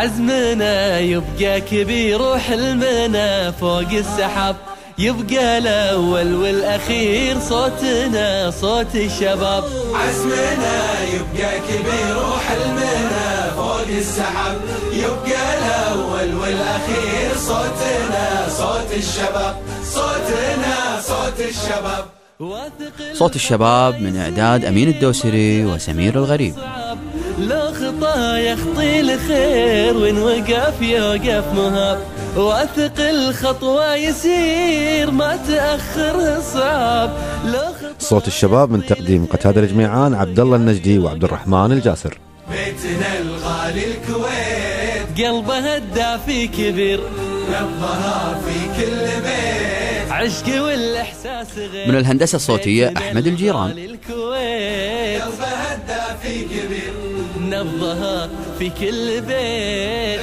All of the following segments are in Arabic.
عزمنا يبقى كبير وحلمنا فوق السحاب. يبقى الأول والأخير صوتنا صوت الشباب. عزمنا يبقى كبير وحلمنا فوق السحاب. يبقى الأول والأخير صوتنا صوت الشباب. صوتنا صوت الشباب. صوت الشباب من إعداد أمين الدوسري وسمير الغريب. لو خطا يخطي الخير وين وقف يوقف مهاب. وأثق الخطوة يسير ما تأخر صعب. لو خطا صوت الشباب من تقديم قتادة الجميعان عبد الله النجدي وعبد الرحمن الجاسر. بيتنا الغالي الكويت. قلبه الدافي كبير. نبضها في كل بيت. عشق والإحساس غير. من الهندسة الصوتية أحمد الجيران. الكويت قلبها الدافي كبير. نبضها في كل بيت.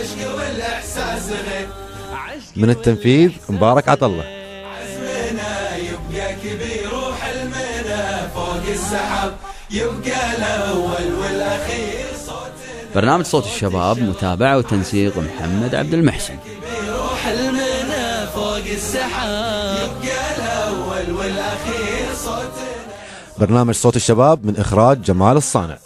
من التنفيذ مبارك عطلة. عزمنا يبقى كبير وحلمنا فوق السحاب يبقى الأول والأخير صوتنا برنامج صوت الشباب متابعة وتنسيق محمد عبد المحسن. حلمنا فوق السحاب يبقى الأول والأخير صوتنا برنامج صوت الشباب من إخراج جمال الصانع.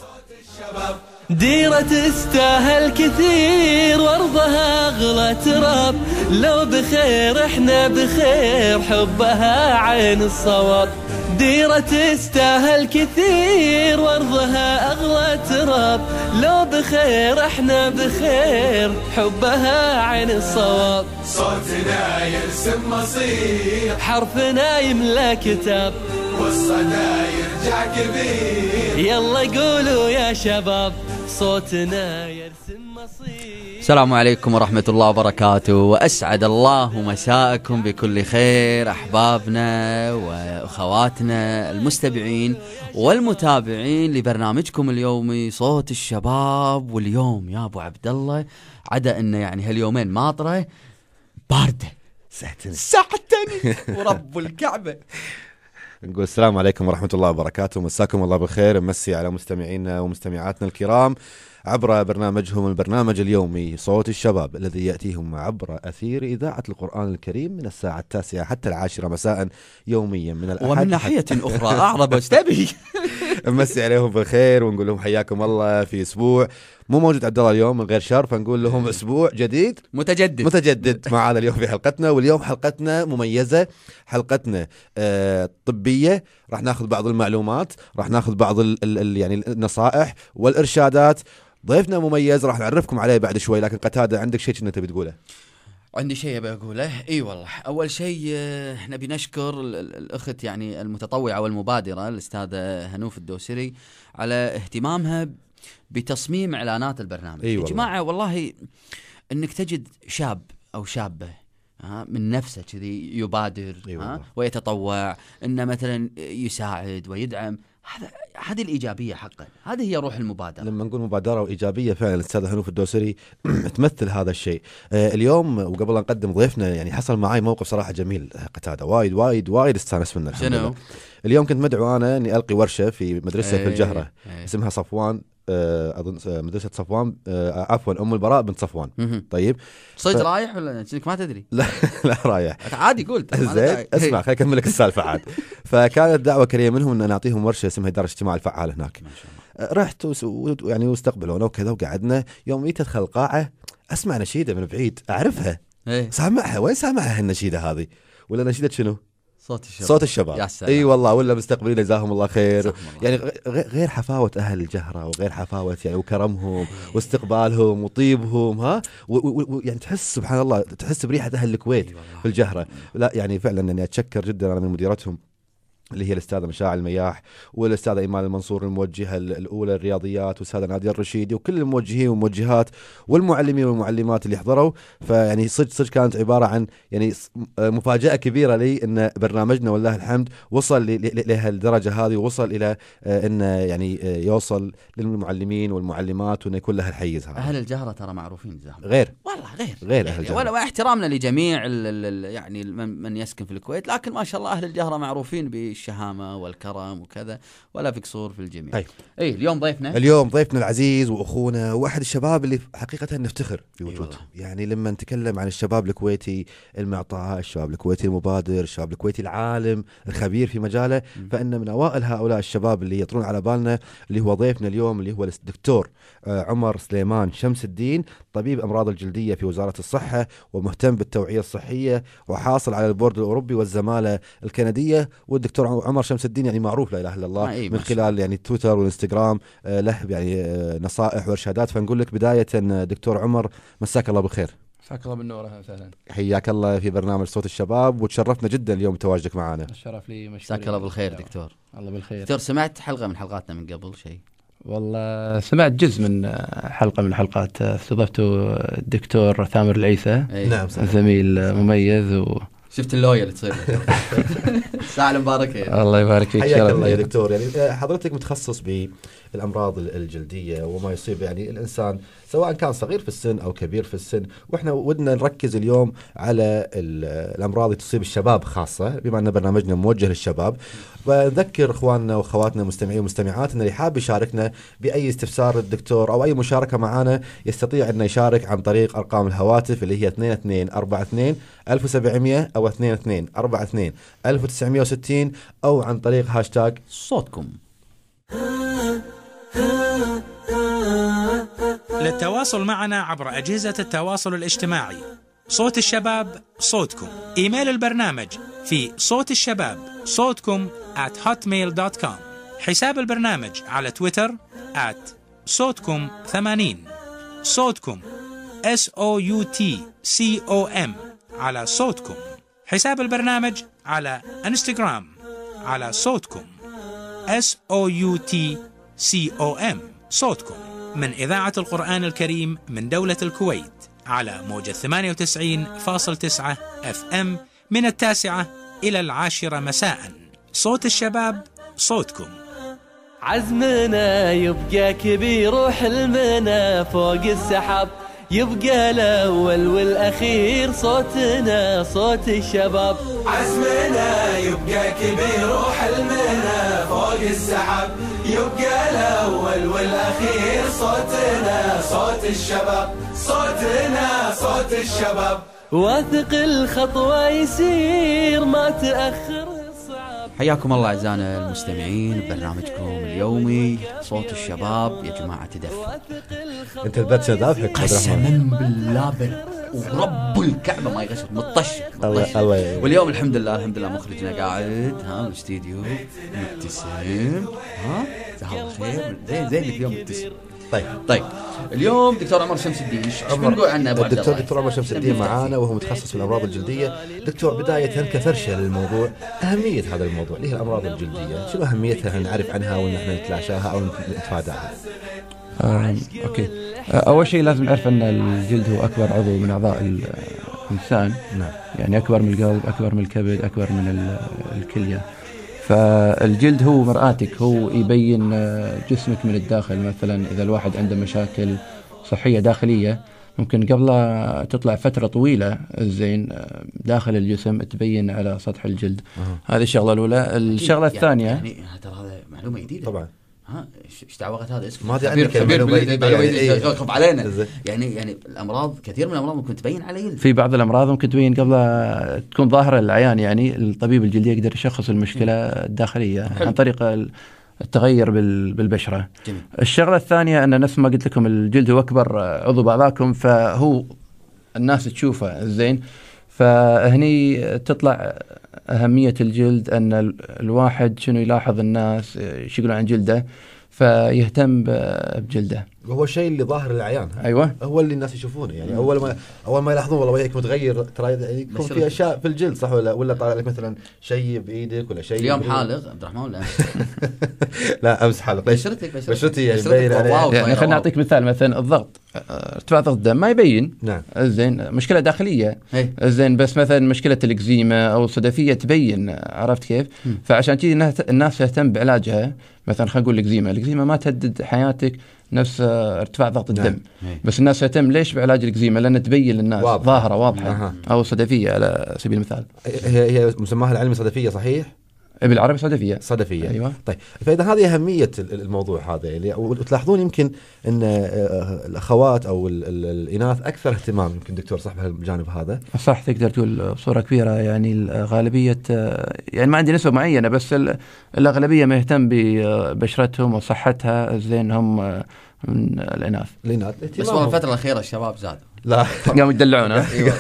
ديرة تستاهل كثير وارضها اغلى تراب لو بخير إحنا بخير حبها عين الصواب. ديرة تستاهل كثير وارضها اغلى تراب لو بخير إحنا بخير حبها عين الصواب. صوتنا يرسم مصير. حرفنا يملى كتاب. والصدى يرجع كبير. يلا قولوا يا شباب. صوتنا يرسم مصير. السلام عليكم ورحمة الله وبركاته. وأسعد الله مساءكم بكل خير أحبابنا وأخواتنا المستمعين والمتابعين لبرنامجكم اليومي صوت الشباب واليوم. يا أبو عبد الله عدا أنه يعني هاليومين ماطرة باردة. سهتني ساعتني ورب الكعبة. نقول السلام عليكم ورحمة الله وبركاته. مساكم الله بالخير. مسي على مستمعينا ومستمعاتنا الكرام عبر برنامجهم البرنامج اليومي صوت الشباب الذي يأتيهم عبر أثير إذاعة القرآن الكريم من الساعة التاسعة حتى العاشرة مساء يوميا من الأحد ومن ناحية أخرى أعرب استبي نمسي عليهم بالخير ونقول لهم حياكم الله في أسبوع. مو موجود عبد الله اليوم من غير شر فنقول لهم أسبوع جديد. متجدد. متجدد. معنا اليوم في حلقتنا واليوم حلقتنا مميزة. حلقتنا آه طبية. راح ناخذ بعض المعلومات راح ناخذ بعض ال ال ال يعني النصائح والإرشادات. ضيفنا مميز راح نعرفكم عليه بعد شوي لكن قتادة عندك شيء كنا تبي تقوله؟ عندي شيء أبي أقوله إي والله أول شيء آه، نبي نشكر ال- ال- الأخت يعني المتطوعة والمبادرة الأستاذة هنوف الدوسري على اهتمامها بتصميم إعلانات البرنامج إي يا. جماعة والله إنك تجد شاب أو شابة ها من نفسه كذي يبادر والله. ويتطوع إنه مثلا يساعد ويدعم هذا هذه الإيجابية حقا هذه هي روح المبادرة لما نقول مبادرة وإيجابية فعلا الاستاذه هنوف الدوسري تمثل هذا الشيء آه اليوم وقبل أن نقدم ضيفنا يعني حصل معي موقف صراحة جميل آه، قتادة وايد وايد وايد استانس منه الحمد شنو؟ لله. اليوم كنت مدعو أنا إني ألقي ورشة في مدرسة في إيه، الجهرة إيه. اسمها صفوان أظن آه، مدرسة صفوان آه، عفوا أم البراء بنت صفوان. طيب. صدق ف- رايح ولا انك ما تدري؟ لا لا رايح. عادي قلت. زين. اسمع خليني أكمل لك السالفة عاد. فكانت دعوة كريمة منهم أن نعطيهم ورشة اسمها إدارة اجتماع الفعال هناك. ما شاء الله. آه، رحت وس- و- يعني واستقبلونا وكذا وقعدنا. يوم جيت ادخل القاعه أسمع نشيدة من بعيد. أعرفها. إيه. سامعها؟ وين سامعها النشيده هذه؟ ولا نشيدة شنو؟ صوت الشباب. صوت الشباب. يا سلام. إي والله ولا مستقبلين جزاهم الله خير. الله يعني غير حفاوة أهل الجهرة وغير حفاوة يعني وكرمهم واستقبالهم وطيبهم ها؟ و- و- و- يعني تحس سبحان الله تحس بريحة أهل الكويت في الجهرة. لا يعني فعلا أني أتشكر جدا أنا من مديرتهم. اللي هي الأستاذة مشاعل المياح والأستاذة إيمان المنصور الموجهة ال- الأولى الرياضيات والأستاذة نادية الرشيدي وكل الموجهين والموجهات والمعلمين والمعلمات اللي حضروا. فيعني صدق صدق كانت عبارة عن يعني ص- مفاجأة كبيرة لي إن برنامجنا والله الحمد وصل لهالدرجه هذه ووصل إلى آه، إنه يعني آه، يوصل للمعلمين والمعلمات وإنه يكون لها الحيز هذا. أهل الجهرة ترى معروفين جزاهم غير. والله غير. غير أهل الجهرة. ولا واحترامنا لجميع ال ال ال يعني من, من يسكن في الكويت لكن ما شاء الله أهل الجهرة معروفين الشهامه والكرم وكذا ولا في قصور في الجميع أي. اي اليوم ضيفنا اليوم ضيفنا العزيز وأخونا واحد الشباب اللي حقيقة نفتخر بوجوده والله. يعني لما نتكلم عن الشباب الكويتي المعطاء الشباب الكويتي المبادر الشباب الكويتي العالم الخبير في مجاله فإن من أوائل هؤلاء الشباب اللي يطرون على بالنا اللي هو ضيفنا اليوم اللي هو الدكتور آه، عمر سليمان شمس الدين طبيب أمراض الجلدية في وزارة الصحة ومهتم بالتوعية الصحية وحاصل على البورد الأوروبي والزمالة الكندية والدكتور عمر شمس الدين يعني معروف لا إله إلا الله آه، من خلال يعني تويتر والانستغرام آه، له يعني آه، نصائح وإرشادات. فنقول لك بداية آه، دكتور عمر مساك الله بالخير. مساك الله بالنور أهلا وسهلا. حياك الله في برنامج صوت الشباب وتشرفنا جدا اليوم بتواجدك معنا. الشرف لي مساك الله بالخير دكتور. الله بالخير. دكتور سمعت حلقة من حلقاتنا من قبل؟ شيء؟ والله سمعت جزء من حلقة من الحلقات استضفت الدكتور ثامر العيسى. إيه. نعم صحيح. زميل مميز و... شفت اللوية اللي تصير. الساعة المباركة الله يبارك فيك. حياك الله يا. دكتور. يعني آه، حضرتك متخصص بالأمراض ال- الجلدية وما يصيب يعني الإنسان سواء كان صغير في السن أو كبير في السن. وإحنا ودنا نركز اليوم على ال- الأمراض اللي تصيب الشباب خاصة بما أن برنامجنا موجه للشباب. بنذكر إخواننا وأخواتنا ومستمعات ان اللي حاب يشاركنا بأي استفسار للدكتور أو أي مشاركة معنا يستطيع انه يشارك عن طريق أرقام الهواتف اللي هي 2242 1700 أو 2242 1960 أو عن طريق هاشتاج صوتكم. للتواصل معنا عبر أجهزة التواصل الاجتماعي. صوت الشباب صوتكم. إيميل البرنامج في صوت الشباب صوتكم at hotmail.com حساب البرنامج على تويتر at صوتكم 80 صوتكم. S O U T C O M على صوتكم. حساب البرنامج على إنستغرام على صوتكم. S O U T C O M صوتكم. من إذاعة القرآن الكريم من دولة الكويت على موجة 98.9 أف إم من التاسعة إلى العاشرة مساء. صوت الشباب صوتكم. عزمنا يبقى كبير وحلمنا فوق السحاب. يبقى الأول والأخير صوتنا صوت الشباب. عزمنا يبقى كبير وحلمنا فوق السحاب. يبقى الأول والأخير صوتنا صوت الشباب صوتنا صوت الشباب. واثق الخطوة يسير ما تأخر صعب. حياكم الله أعزائنا المستمعين ببرنامجكم اليومي صوت الشباب. يا جماعة تدفى أنت البت ذابحك قسما بالله ورب الكعبة ما يغشر مطشر الله. الله واليوم الحمد لله الحمد لله مخرجنا قاعد ها بالاستديو مبتسم ها جزاه الله خير. زين زين اللي اليوم مبتسم. طيب. طيب. اليوم دكتور عمر شمس الدين إيش بنقول عنه أبو الدكتور؟ دكتور عمر شمس الدين معانا. وهو متخصص في الأمراض الجلدية. دكتور بداية كفرشه للموضوع أهمية هذا الموضوع اللي هي الأمراض الجلدية شنو أهميتها؟ نعرف عنها وان إحنا نتلاشاها أو نتفاداها؟ أوكي آه، أول شيء لازم نعرف أن الجلد هو أكبر عضو من أعضاء ال- الإنسان. نعم. يعني أكبر من القلب أكبر من الكبد أكبر من ال- الكلية. فالجلد هو مرآتك هو يبين آه، جسمك من الداخل. مثلا إذا الواحد عنده مشاكل صحية داخلية ممكن قبل تطلع فترة طويلة الزين آه، داخل الجسم تبين على سطح الجلد. هذه الشغلة الأولى. الشغلة يعني- الثانية. يعني ترى هذا معلومة جديدة. طبعا. ها إيش دعوات هذا اسمه ما خبير عنك خبير معلومة بال- جديدة معلومة يعني، جديدة، إيه. يخف علينا. يعني يعني الأمراض كثير من الأمراض ممكن تبين على جلد في بعض الأمراض ممكن تبين قبل تكون ظاهرة للعيان يعني الطبيب الجلدي يقدر يشخص المشكلة الداخلية حلو. عن طريق ال- التغير بال- بالبشرة. جميل الشغلة الثانية ان نفس ما قلت لكم الجلد هو أكبر عضو باعضائكم فهو الناس تشوفه زين فهني تطلع أهمية الجلد ال- الواحد شنو يلاحظ الناس يقولون عن جلده فيهتم بجلده. هو الشيء اللي ظاهر للعيان. أيوه. هو اللي الناس يشوفونه. يعني أول ما أول ما يلاحظون والله وجهك متغير ترى يعني يكون. في أشياء في الجلد صح ولا ولا طالع لك مثلا شيء بإيدك ولا شيء اليوم؟ حالق عبد الرحمن ولا لا أمس حالق. ليش؟ بشرتك بشرتك. بشرتي يعني مبين يعني خلينا واو. نعطيك مثال مثلا الضغط. ارتفاع ضغط الدم ما يبين. نعم. زين مشكلة داخلية. إيه. زين بس مثلا مشكلة الإكزيما أو الصدفيه تبين عرفت كيف؟ فعشان كذي الناس- الناس تهتم بعلاجها. مثلا خلينا نقول الإكزيما، الإكزيما ما تهدد حياتك نفس آه، ارتفاع ضغط نعم. الدم إيه. بس الناس تهتم ليش بعلاج الإكزيما؟ لأن تبين للناس واضحة. ظاهرة واضحة أها. أو صدفية على سبيل المثال هي هي مسماها العلمي صدفيه صحيح؟ بالعربي صدفية. صدفية. أيوه. طيب فإذا هذه أهمية ال- الموضوع هذا يعني وتلاحظون يمكن إن آه، الأخوات أو ال- ال- الإناث أكثر اهتمام يمكن دكتور صح بهالجانب هذا. صح تقدر تقول بصورة كبيرة يعني غالبيه يعني ما عندي نسبة معينة بس ال- الأغلبية ما يهتم ببشرتهم وصحتها زين هم من الإناث. الإناث. بس. والله الفترة الأخيرة الشباب زادوا لا. قاموا يدلعون ها؟ أيوه.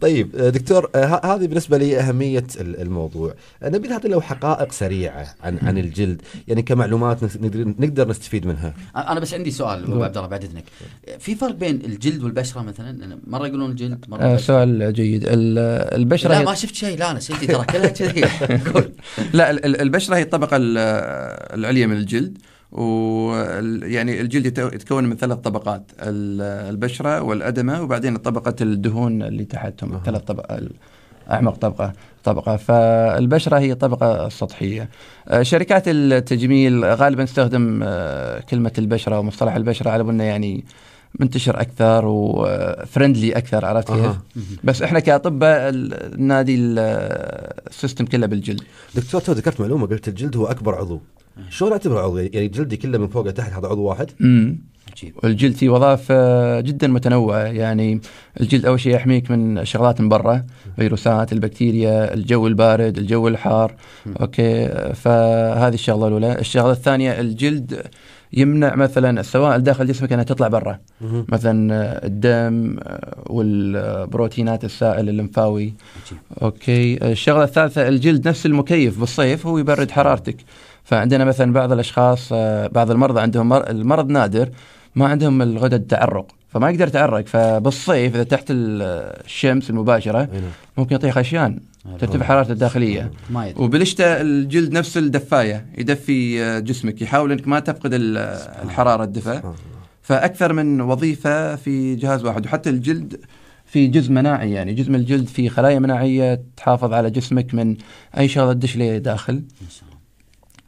طيب دكتور ه- هذه بالنسبة لي اهميه ال- الموضوع. نبي نعطي لو حقائق سريعة عن عن الجلد. يعني كمعلومات نس- نقدر نقدر نستفيد منها. أنا بس عندي سؤال ابو عبد الله بعد إذنك. في فرق بين الجلد والبشرة مثلا؟ مرة يقولون الجلد مرة آه،. سؤال جيد. ال- البشرة لا ما شفت شيء. لا أنا سيدي ترى كلها كذي. قول. لا ال- ال- البشرة هي الطبقة ال- العليا من الجلد. و يعني الجلد يتكون من ثلاث طبقات ال- البشرة والأدمة وبعدين طبقة الدهون اللي تحتهم ثلاث طبقة أعمق طبقة طبقة. فالبشرة هي الطبقه السطحيه آه، شركات التجميل غالبا تستخدم آه، كلمة البشرة ومصطلح البشرة على أنه يعني منتشر أكثر و friendly أكثر عرفت كيف؟ أها. بس إحنا كأطباء ال- النادي ال- ال system كله بالجلد. دكتور تو ذكرت معلومة قلت الجلد هو أكبر عضو. شلون اعتبره عضو يعني جلدي كله من فوق لتحت هذا عضو واحد؟ امم عجيب. والجلد فيه وظائف آه، جدا متنوعة. يعني الجلد أول شيء يحميك من شغلات من برا فيروسات البكتيريا الجو البارد الجو الحار. okay آه، فهذه الشغلة الأولى. الشغلة الثانية الجلد يمنع مثلا السوائل داخل جسمك انها تطلع برا. مثلا آه، الدم آه، والبروتينات السائل الليمفاوي. okay. الشغلة الثالثة الجلد نفس المكيف بالصيف هو يبرد حرارتك. فعندنا مثلا بعض الأشخاص آه، بعض المرضى عندهم مر- المرض نادر ما عندهم الغدد تعرق فما يقدر يتعرق. فبالصيف إذا تحت ال- الشمس المباشرة نعم. ممكن يعطيه خشيان ترتفع حرارته الداخلية. ما يدري. وبالشتاء الجلد نفس الدفاية يدفي آه، جسمك يحاول إنك ما تفقد ال- الحرارة الدفء فأكثر من وظيفة في جهاز واحد. وحتى الجلد في جزء مناعي يعني جزء من الجلد في خلايا مناعية تحافظ على جسمك من أي شغلة تدش داخل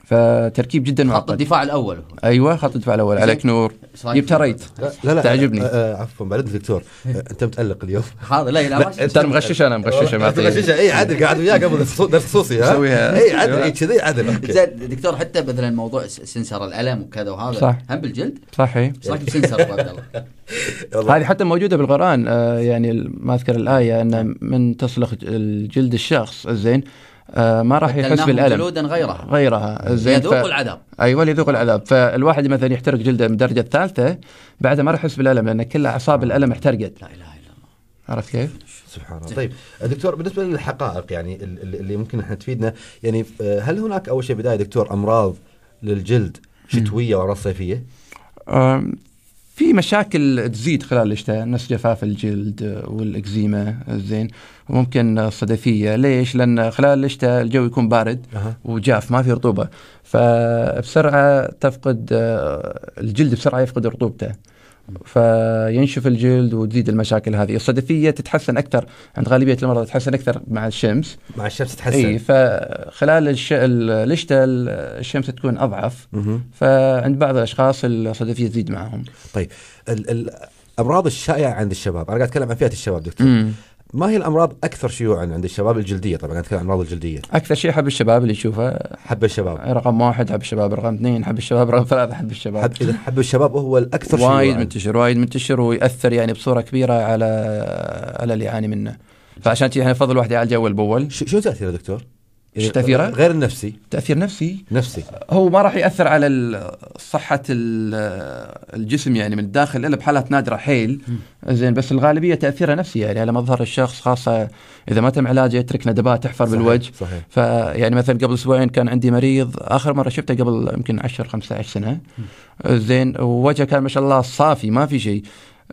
فتركيب جدا خط معقد. الدفاع الأول أيوه خط الدفاع الأول. عليك نور. جبت ريت لا لا, لا تعجبني. آه آه عفوا بعد دكتور. آه أنت متألق اليوم. هذا لا لا ما ترى مغشش أنا مغشش ما انت غششه اي عدل قاعد وياه قبل درس خصوصي ها. اي عدل. اي كذي عدل. زين دكتور حتى مثلا موضوع سنسر الألم وكذا وهذا صح. هم بالجلد؟ صحيح. إيش رأيك بسنسر ابو عبد الله؟ هذه حتى موجودة بالقرآن يعني ما أذكر الآية أن من تصلخ ج- الجلد الشخص الزين آه ما راح يحس بالألم. جلودا غيرها. غيرها. الزين يذوق العذاب. أيوه يذوق العذاب. فالواحد مثلا يحترق جلده من الدرجه الثالثه بعدها ما راح يحس بالألم لأن كل أعصاب الألم احترقت. لا إله إلا الله. عرفت كيف؟ سبحان الله. طيب دكتور بالنسبة للحقائق يعني ال- ال- اللي ممكن إحنا تفيدنا يعني آه، هل هناك أول شيء بداية دكتور أمراض للجلد شتوية وامراض صيفيه؟ في مشاكل تزيد خلال الشتاء نفس جفاف الجلد والإكزيما زين وممكن آه، صدفية ليش؟ لأن خلال الشتاء الجو يكون بارد أها. وجاف ما في رطوبة فبسرعة تفقد آه، الجلد بسرعة يفقد رطوبته فينشف الجلد وتزيد المشاكل هذه. الصدفيه تتحسن أكثر عند غالبية المرضى تتحسن أكثر مع الشمس. مع الشمس تتحسن. إي فخلال الش... ال- الشتاء ال- الشمس تكون أضعف. فعند بعض الأشخاص الصدفيه تزيد معهم. طيب ال- ال- الامراض الشائعه عند الشباب أنا قاعد أتكلم عن فئة الشباب دكتور. مم. ما هي الأمراض أكثر شيوعا عند الشباب الجلدية؟ طبعا أتكلم عن الأمراض الجلدية. أكثر شيء حب الشباب اللي يشوفه حب الشباب. رقم واحد حب الشباب رقم اثنين حب الشباب رقم ثلاثة حب الشباب. حب إذا حب الشباب هو الأكثر وايد شيوعا منتشر وايد منتشر ويأثر يعني بصورة كبيرة على على اللي يعاني منه. فعشان كذي إحنا نفضل الواحد يعالج اول باول شو تأثيره دكتور؟ شو تأثيره؟ غير النفسي. تأثير نفسي؟ نفسي. هو ما راح يأثر على صحة ال- الجسم يعني من الداخل إلا بحالات نادرة حيل. زين بس الغالبية تاثيرها نفسي يعني. على مظهر الشخص خاصة إذا ما تم علاجه يترك ندبات تحفر صحيح، بالوجه. صحيح. فيعني مثلا قبل أسبوعين كان عندي مريض آخر مرة شفته قبل يمكن 10 15 سنة. زين ووجهه كان ما شاء الله صافي ما في شيء.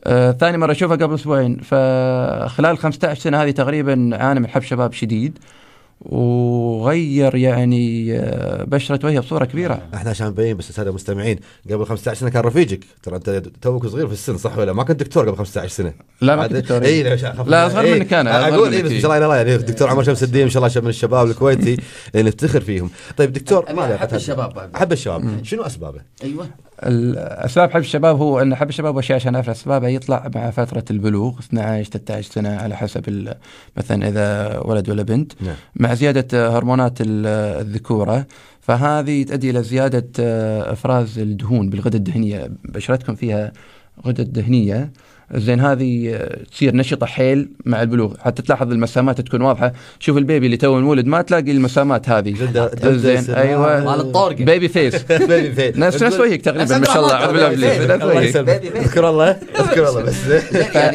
آه ثاني مرة أشوفه قبل أسبوعين فخلال 15 سنة هذه تقريبا عانى من حب شباب شديد. وغير يعني آه، بشرة وجهه بصورة كبيرة. إحنا عشان نبين بس الساده المستمعين قبل 15 سنة كان رفيجك. ترى أنت توك صغير في السن صح ولا ما كنت دكتور قبل 15 سنة. لا ما كنت دكتور اي لا, أخاف لا، منها. أصغر إيه. منك أصغر أقول اي بس إيه. ما شاء الله يعني الدكتور عمر شمس الدين ما شاء الله شاب من الشباب الكويتي. اللي نفتخر فيهم. طيب دكتور أبي ماذا أحب الشباب بعد. حب الشباب. شنو أسبابه؟ أيوه. اسباب حب الشباب هو أن حب الشباب واشياء عشان اعرف اسبابها يطلع مع فترة البلوغ 12 13 سنة على حسب مثلا إذا ولد ولا بنت نعم. مع زيادة هرمونات ال- الذكورة. فهذه تؤدي إلى زيادة آه، أفراز الدهون بالغدة الدهنية. بشرتكم فيها غدة دهنية. زين هذه آه، تصير نشطة حيل مع البلوغ. حتى تلاحظ المسامات تكون واضحة. شوف ال baby اللي تو مولد ما تلاقي المسامات هذه. زين. أيوه. مال الطورقة. baby face. baby face. نفس نفس وجهك تقريبا ما شاء الله. اعوذ بالله اذكر الله اذكر الله بس.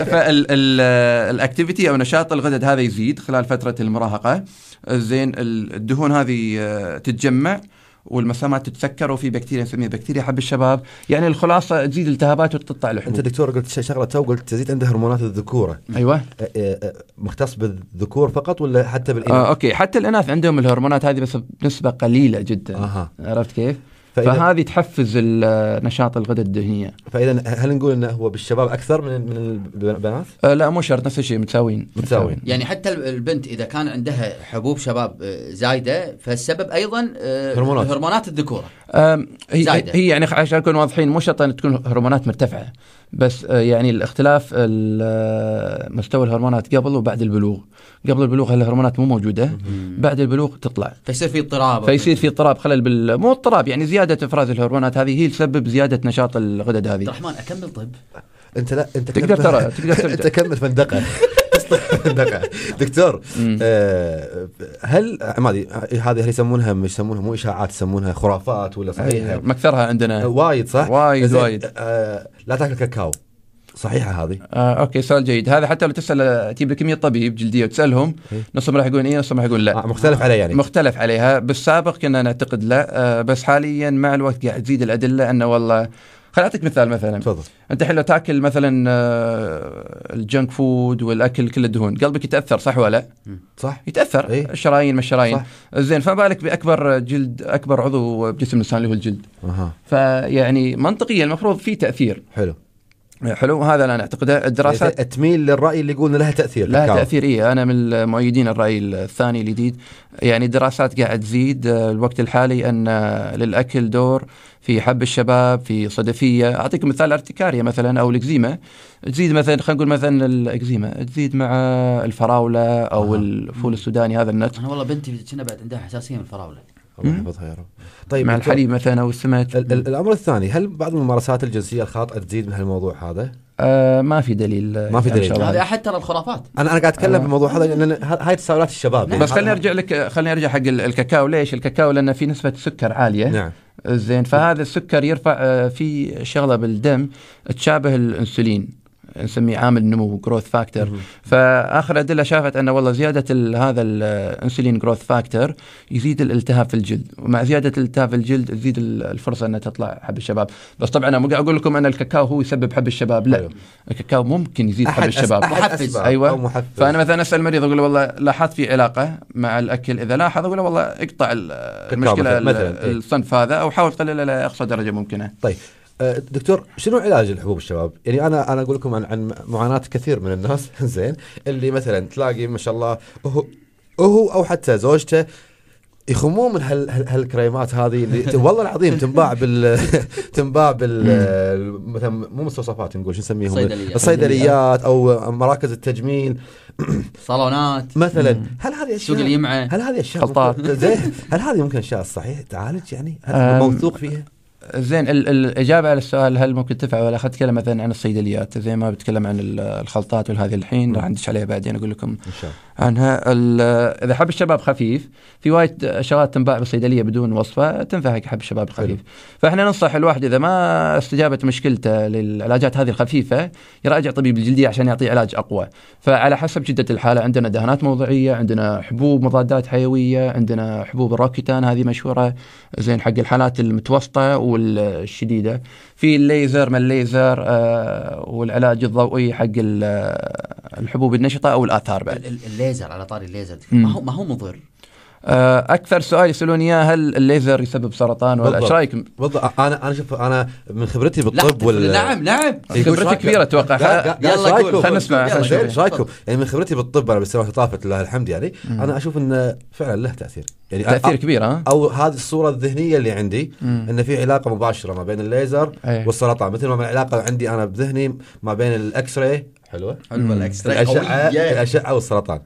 فال activity أو نشاط الغدد هذا يزيد خلال فترة المراهقة. زين ال- الدهون هذه آه، تتجمع. والمسامات تتسكر وفي بكتيريا نسميها بكتيريا حب الشباب. يعني الخلاصة تزيد التهابات وتقطع أنت الحبوب دكتور قلت شغلة تو قلت تزيد عنده هرمونات الذكورة. أيوه. مختص بالذكور فقط ولا حتى بالإناث؟ آه okay. حتى الإناث عندهم الهرمونات هذه بس بنسبة قليلة جدا. أها. عرفت كيف؟ فهذه تحفز نشاط الغدد الدهنية فإذا هل نقول إنه هو بالشباب أكثر من من البنات؟ آه لا مو شرط نفس الشيء متساويين متساويين. يعني حتى البنت إذا كان عندها حبوب شباب آه، زايدة فالسبب أيضا آه، هرمونات. هرمونات الذكورة آم، هي, زايدة. هي يعني عشان نكون واضحين مو شرط أن تكون هرمونات مرتفعة بس آه، يعني الاختلاف ال- آه، مستوى الهرمونات قبل وبعد البلوغ. قبل البلوغ الهرمونات مو موجودة؟ بعد البلوغ تطلع. فيصير في اضطراب. فيصير في اضطراب خلل بال مو اضطراب يعني زيادة إفراز الهرمونات هذه هي تسبب زيادة نشاط الغدد عبد هذه الرحمن أكمل طب؟ أنت لا أنت تقدر ترى، تقدر. أنت كمل فندقه دكتور. آه، هل ما أدري هذه هل يسمونها مش يسمونها مو إشاعات يسمونها خرافات ولا صحيحة؟ مكثرها عندنا وايد صح؟ وايد وايد. آه، لا تاكل كاكاو صحيحة هذه؟ آه okay سؤال جيد هذا حتى لو تسأل تجيب لك 100 طبيب جلدية وتسألهم إيه. نصهم راح يقولون إيه نصهم راح يقولون لا آه، مختلف عليه يعني مختلف عليها بالسابق كنا نعتقد لا آه، بس حاليا مع الوقت قاعد تزيد الأدلة أنه والله خل أعطيك مثال مثلا. تفضل. أنت الحين لو تأكل مثلا آه، الجنك فود والأكل كل الدهون قلبك يتأثر صح ولا لا؟ صح؟ يتأثر. إيه. الشرايين ما الشرايين. زين فما بالك بأكبر جلد أكبر عضو بجسم الإنسان اللي هو الجلد. أها. فيعني منطقيا المفروض في تأثير. حلو. حلو. هذا لا نعتقده الدراسات يعني تميل للرأي اللي يقول لها تأثير لها. تأثير إيه. أنا من مؤيدين الرأي الثاني الجديد. يعني الدراسات قاعد تزيد آه، الوقت الحالي أن آه، للأكل دور في حب الشباب في صدفية. اعطيكم مثال الارتكاريا مثلا أو الإكزيما. تزيد مثلا خلينا نقول مثلا الإكزيما. تزيد مع الفراولة أو أها. الفول السوداني هذا النت أنا والله بنتي كنا بعد عندها حساسية من الفراولة. الله. يحفظها يا رب طيب مع الحليب مثلا أو السمك ال- ال- الأمر الثاني هل بعض الممارسات الجنسية الخاطئة تزيد من هالموضوع هذا؟ آه ما في دليل ما في دليل. هذه. احد ترى الخرافات أنا أنا قاعد أتكلم آه. في الموضوع هذا لأن هاي تساؤلات الشباب يعني بس خليني أرجع لك خليني أرجع حق ال- الكاكاو ليش الكاكاو لأنه في نسبة سكر عالية نعم زين فهذا السكر يرفع آه، في شغلة بالدم تشابه الإنسولين نسميه عامل نمو growth factor. فآخر أدلة شافت انه والله زيادة ال- هذا ال insulin growth factor يزيد الالتهاب في الجلد ومع زيادة الالتهاب في الجلد تزيد ال- الفرصة إنها تطلع حب الشباب بس طبعا أنا مو قاعد أقول لكم أن الكاكاو هو يسبب حب الشباب لا أيوه. الكاكاو ممكن يزيد حب الشباب أحد محفز. أسباب أيوة. أو محفز فأنا مثلا أسأل المريض أقول له والله لاحظت في علاقة مع الأكل إذا لاحظ أقول له والله اقطع ال- المشكلة مثلاً- مثلاً، إيه. الصنف هذا أو حاول تقلله لاقصى درجة ممكنة طيب دكتور شنو علاج الحبوب الشباب؟ يعني أنا أنا أقول لكم عن عن معاناة كثير من الناس. زين. اللي مثلا تلاقي ما شاء الله هو هو أو حتى زوجته يخمون من هال هال- هالكريمات هذه اللي والله العظيم تنباع بال تنباع بال مثلا مو مستوصفات نقول شو نسميهم؟ صيدليات. الصيدليات أو مراكز التجميل. صالونات. مثلا. هل هذه سوق اشياء اليمعة. هل هذه أشياء هل هذه ممكن أشياء صحيح تعالج؟ يعني؟ هل موثوق فيها؟ زين ال- ال- الإجابة على السؤال هل ممكن تنفع ولا اخذت كلام مثلا عن الصيدليات؟ زي ما بتكلم عن ال- الخلطات وهذه الحين راح ندش عليها بعدين أقول لكم. إن شاء الله. عنها. ال- إذا حب الشباب خفيف في وايد شغلات تنباع بالصيدلية بدون وصفة تنفع حق حب الشباب حلو. الخفيف. فإحنا ننصح الواحد إذا ما استجابت مشكلته للعلاجات هذه الخفيفة يراجع طبيب الجلدية عشان يعطيه علاج أقوى. فعلى حسب شدة الحالة عندنا دهانات موضعية عندنا حبوب مضادات حيوية عندنا حبوب الروكيتان هذه مشهورة زين حق الحالات المتوسطة والشديدة. في الليزر ما الليزر؟ آه والعلاج الضوئي حق ال- الحبوب النشطة أو الآثار بعد. الليزر على طاري الليزر. مم. ما هو ما هو مضر. آه، أكثر سؤال يسالون إياه هل الليزر يسبب سرطان ولا. إيش رايكم؟ بالضبط. أنا أنا شوف أنا من خبرتي لا بالطب وال نعم نعم. خبرتي لا، لا، يلا؟ قول. خلنا نسمع، إيش رايكم؟ يعني من خبرتي بالطب أنا بالسنوات اللي طافت لله الحمد يعني. أنا أشوف انه فعلا له تأثير. يعني تأثير أ- كبير ها؟ أو هذه الصورة الذهنية اللي عندي إن في علاقة مباشرة ما بين الليزر أي. والسرطان. مثل ما العلاقه عندي أنا بذهني ما بين ال X-ray حلوة. حلوة ال X-ray الاشعه. الاشعه والسرطان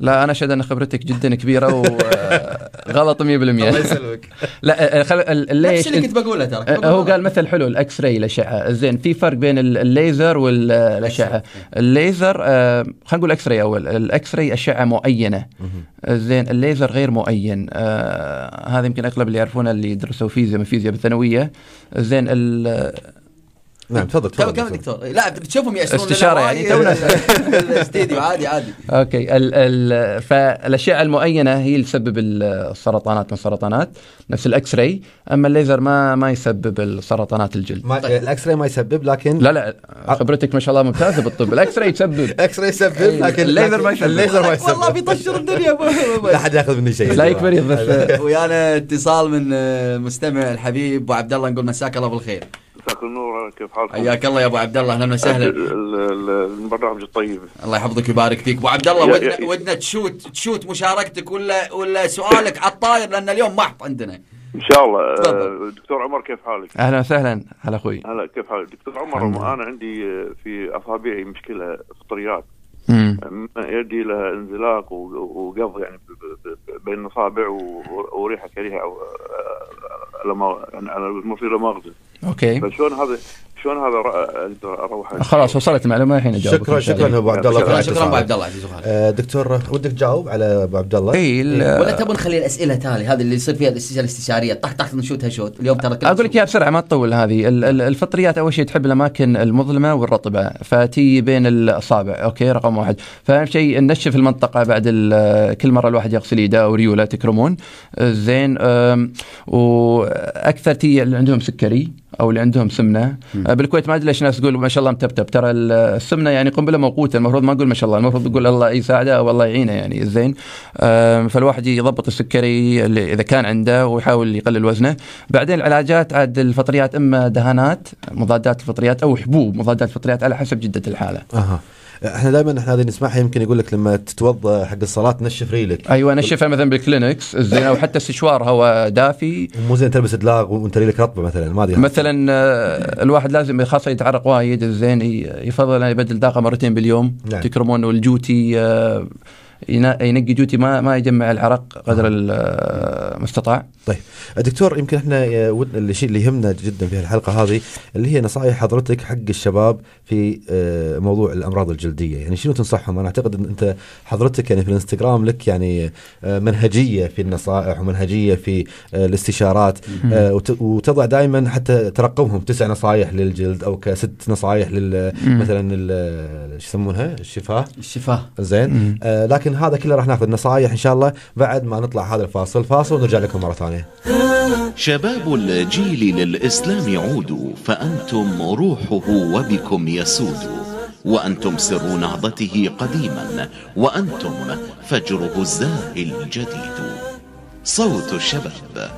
لا أنا اشهد إن خبرتك جدا كبيرة وغلط 100% الله يسلمك. لا آه، خل... ال- نفس ليش اللي كنت بقوله ترى آه، هو. قال مثل حلو ال X-ray الاشعه زين في فرق بين ال- الليزر والاشعه الليزر آه، خلينا نقول X-ray اول ال X-ray اشعه مؤينه زين الليزر غير مؤين. آه، هذا يمكن أغلب اللي يعرفونه اللي درسوا فيزياء من فيزياء بالثانوية. زين ال- نعم تفضل كم تفضل. كم دكتور؟ لا بتشوفهم يأسرون استشارة يعني، تونا- الاستديو عادي عادي. okay ال ال فالاشعه المؤينه هي اللي تسبب السرطانات من السرطانات نفس ال X-ray أما الليزر ما ما يسبب السرطانات الجلد. ما الاكس راي ما يسبب لكن لا لا خبرتك ما شاء الله ممتازة بالطب. ال X-ray تسبب. ال X-ray يسبب لكن الليزر ما يسبب. الليزر ما يسبب. والله بيطشر الدنيا. لا حد ياخذ مني شيء. لا يكبر يضف ويانا اتصال من مستمع الحبيب أبو عبد الله نقول مساك الله بالخير. مساك النور كيف حالكم؟ حياك الله يا أبو عبد الله أهلا وسهلا ال- ال- البرنامج الطيب الله يحفظك ويبارك فيك أبو عبد الله يا- ودنا ودنا تشوت تشوت مشاركتك ولا ولا سؤالك على الطاير لأن اليوم محط عندنا إن شاء الله تفضل. آه، دكتور عمر كيف حالك؟ أهلا وسهلا هلا أخوي هلا كيف حالك؟ دكتور عمر. أنا عندي آه، في أصابعي مشكلة فطريات يدي لها انزلاق و- وقبض يعني بين الاصابع وريحة كريهة آه، لما يعني على المفيد لا مؤاخذه أوكي. فشلون هذا شلون هذا أروح خلاص وصلت المعلومة الحين أجاوبك شكرا شكرا. أبو عبد الله شكراً، أبو. عبد الله آه، دكتور ودك تجاوب على أبو عبد الله؟ اي ال- ولا تبون نخلي الأسئلة تالي هذه اللي يصير فيها الاستشاره الاستشاريه طح طح نشوتها شوت. اليوم ترى أقول لك اياها بسرعة ما تطول هذه. ال- ال- الفطريات أول شيء تحب الأماكن المظلمة والرطبة. فتي بين الأصابع أوكي؟ رقم واحد. فأهم شيء ننشف المنطقة بعد كل مرة الواحد يغسل يده أو ريوله تكرمون زين أم، وأكثر تي اللي عندهم سكري أو اللي عندهم سمنة. أه، بالكويت ما أدري ليش ناس تقول ما شاء الله متبتب. ترى ال- السمنة يعني قنبلة موقوتة. المفروض ما نقول ما شاء الله. المفروض نقول الله يساعده أو الله يعينه يعني زين. أم، فالواحد يضبط السكري اللي إذا كان عنده ويحاول يقلل وزنه. بعدين العلاجات عاد الفطريات إما دهانات مضادات الفطريات أو حبوب. مضادات الفطريات على حسب حدة الحالة. أها. إحنا دائما إحنا هذه نسمعها يمكن يقول لك لما تتوضأ حق الصلاة نشف ريلك. أيوه نشفها مثلا بالكلينكس زين أو حتى استشوار هواء دافي. مو زين تلبس دلاغ وأنت ريلك رطبة مثلا ما أدري. مثلا آه، الواحد لازم خاصة يتعرق وايد زين يفضل انه يبدل دلاغه مرتين باليوم نعم. تكرمون والجوتي آه، ينقي جوتي ما ما يجمع العرق قدر ال- آه، المستطاع. طيب. دكتور يمكن إحنا آه، ودنا الشيء اللي يهمنا جدا في الحلقة هذه اللي هي نصائح حضرتك حق الشباب في آه، موضوع الأمراض الجلدية. يعني شنو تنصحهم؟ أنا أعتقد إن أنت حضرتك يعني في الانستغرام لك يعني آه، منهجية في النصائح ومنهجية في الاستشارات وت- وتضع دائما حتى ترقمهم تسع نصائح للجلد أو كست نصائح لل مثلا شو يسمونها؟ الشفاه. الشفاه. زين. آه لكن هذا كله راح ناخذ نصائح إن شاء الله بعد ما نطلع هذا الفاصل. فاصل ونرجع لكم مرة ثانية. شباب الجيل للإسلام عودوا فأنتم روحه وبكم يسود. وأنتم سر نهضته قديما وأنتم فجره الزاهي الجديد. صوت الشباب.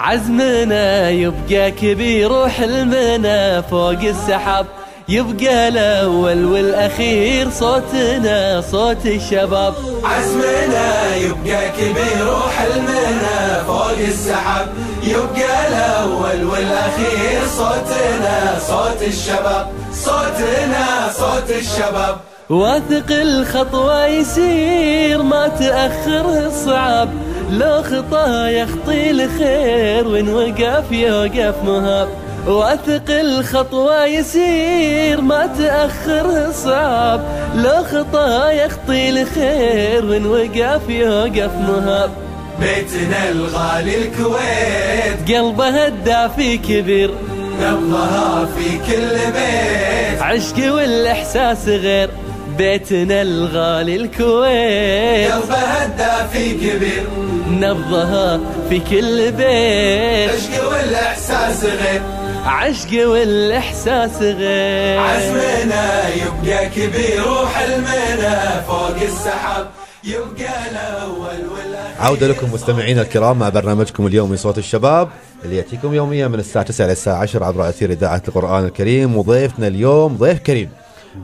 عزمنا يبقى كبير وحلمنا فوق السحاب. يبقى الأول والأخير صوتنا صوت الشباب. عزمنا يبقى كبير وحلمنا فوق السحاب. يبقى الأول والأخير صوتنا صوت الشباب. صوتنا صوت الشباب. واثق الخطوة يسير ما تأخر الصعاب. لو خطا يخطي الخير وين وقف يوقف مهاب. وأثق الخطوة يسير ما تأخر صعاب لو خطأ يخطي الخير وين وقف يوقف مهاب. بيتنا الغالي الكويت. قلبه الدافي كبير. نبضها في كل بيت. عشق والإحساس غير. بيتنا الغالي الكويت. قلبها الدافي كبير. نبضها في كل بيت. عشق والإحساس غير. عشق والإحساس غير. عزمنا يبقى كبير وحلمنا فوق السحاب. يبقى الأول والأخير. عودة لكم مستمعينا الكرام مع برنامجكم اليومي صوت الشباب اللي يأتيكم يوميا من الساعة 9 إلى الساعة 10 عبر أثير إذاعة القرآن الكريم. وضيفنا اليوم ضيف كريم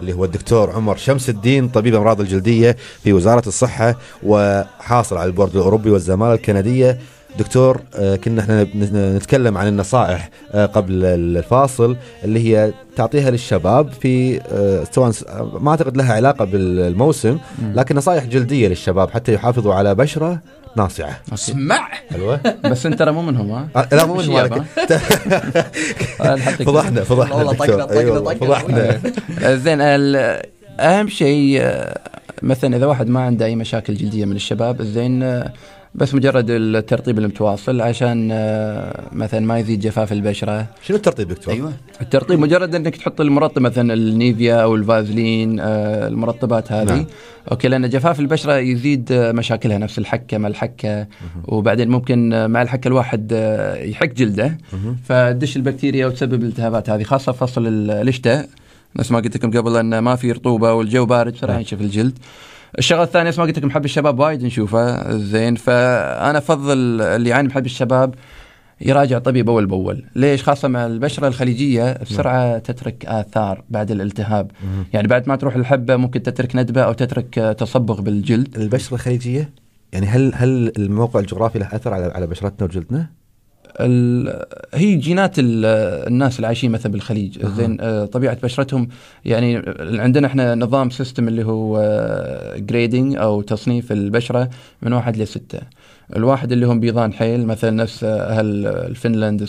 اللي هو الدكتور عمر شمس الدين طبيب أمراض الجلدية في وزارة الصحة وحاصل على البورد الأوروبي والزمالة الكندية. دكتور آه، كنا إحنا نتكلم عن النصائح آه، قبل الفاصل اللي هي تعطيها للشباب في آه، سواء ما اعتقد لها علاقة بالموسم لكن نصائح جلدية للشباب حتى يحافظوا على بشرة ناصعة. اسمع! حلوة. بس انت ترى مو منهم ها؟ لا مو من شياب، مالك ها؟ نحطك- فضحنا فضحنا والله. طقنا- طقنا- أيوة، طقنا. فضحنا. زين أهم شيء مثلا إذا واحد ما عنده أي مشاكل جلدية من الشباب زين بس مجرد الترطيب المتواصل عشان آه، مثلا ما يزيد جفاف البشرة. شنو الترتيب دكتور؟ أيوه. الترطيب مجرد إنك تحط المرطب مثلا النيفيا أو الفازلين آه، المرطبات هذه. نعم. نعم. أوكي لأن جفاف البشرة يزيد آه، مشاكلها نفس الحكة ما الحكة. وبعدين ممكن مع الحكة الواحد يحك جلده. فتدش البكتيريا وتسبب الالتهابات هذه خاصة فصل ال- الشتاء نفس ما قلت لكم قبل أن ما في رطوبة والجو بارد بسرعة ينشف الجلد. الشغلة الثانية نفس ما قلت لكم حب الشباب وايد نشوفه زين فأنا أفضل اللي يعاني من حب الشباب يراجع طبيب أول بأول، ليش؟ خاصة مع البشرة الخليجية بسرعة تترك آثار بعد الالتهاب، يعني بعد ما تروح الحبة ممكن تترك ندبة أو تترك تصبغ بالجلد. البشرة الخليجية يعني هل هل الموقع الجغرافي له أثر على على بشرتنا وجلدنا؟ هي جينات ال- الناس اللي عايشين مثلا بالخليج زين آه، طبيعة بشرتهم يعني عندنا إحنا نظام system اللي هو grading أو تصنيف البشرة من واحد لسته الواحد اللي هم بيضان حيل مثلا نفس أهل الفنلند.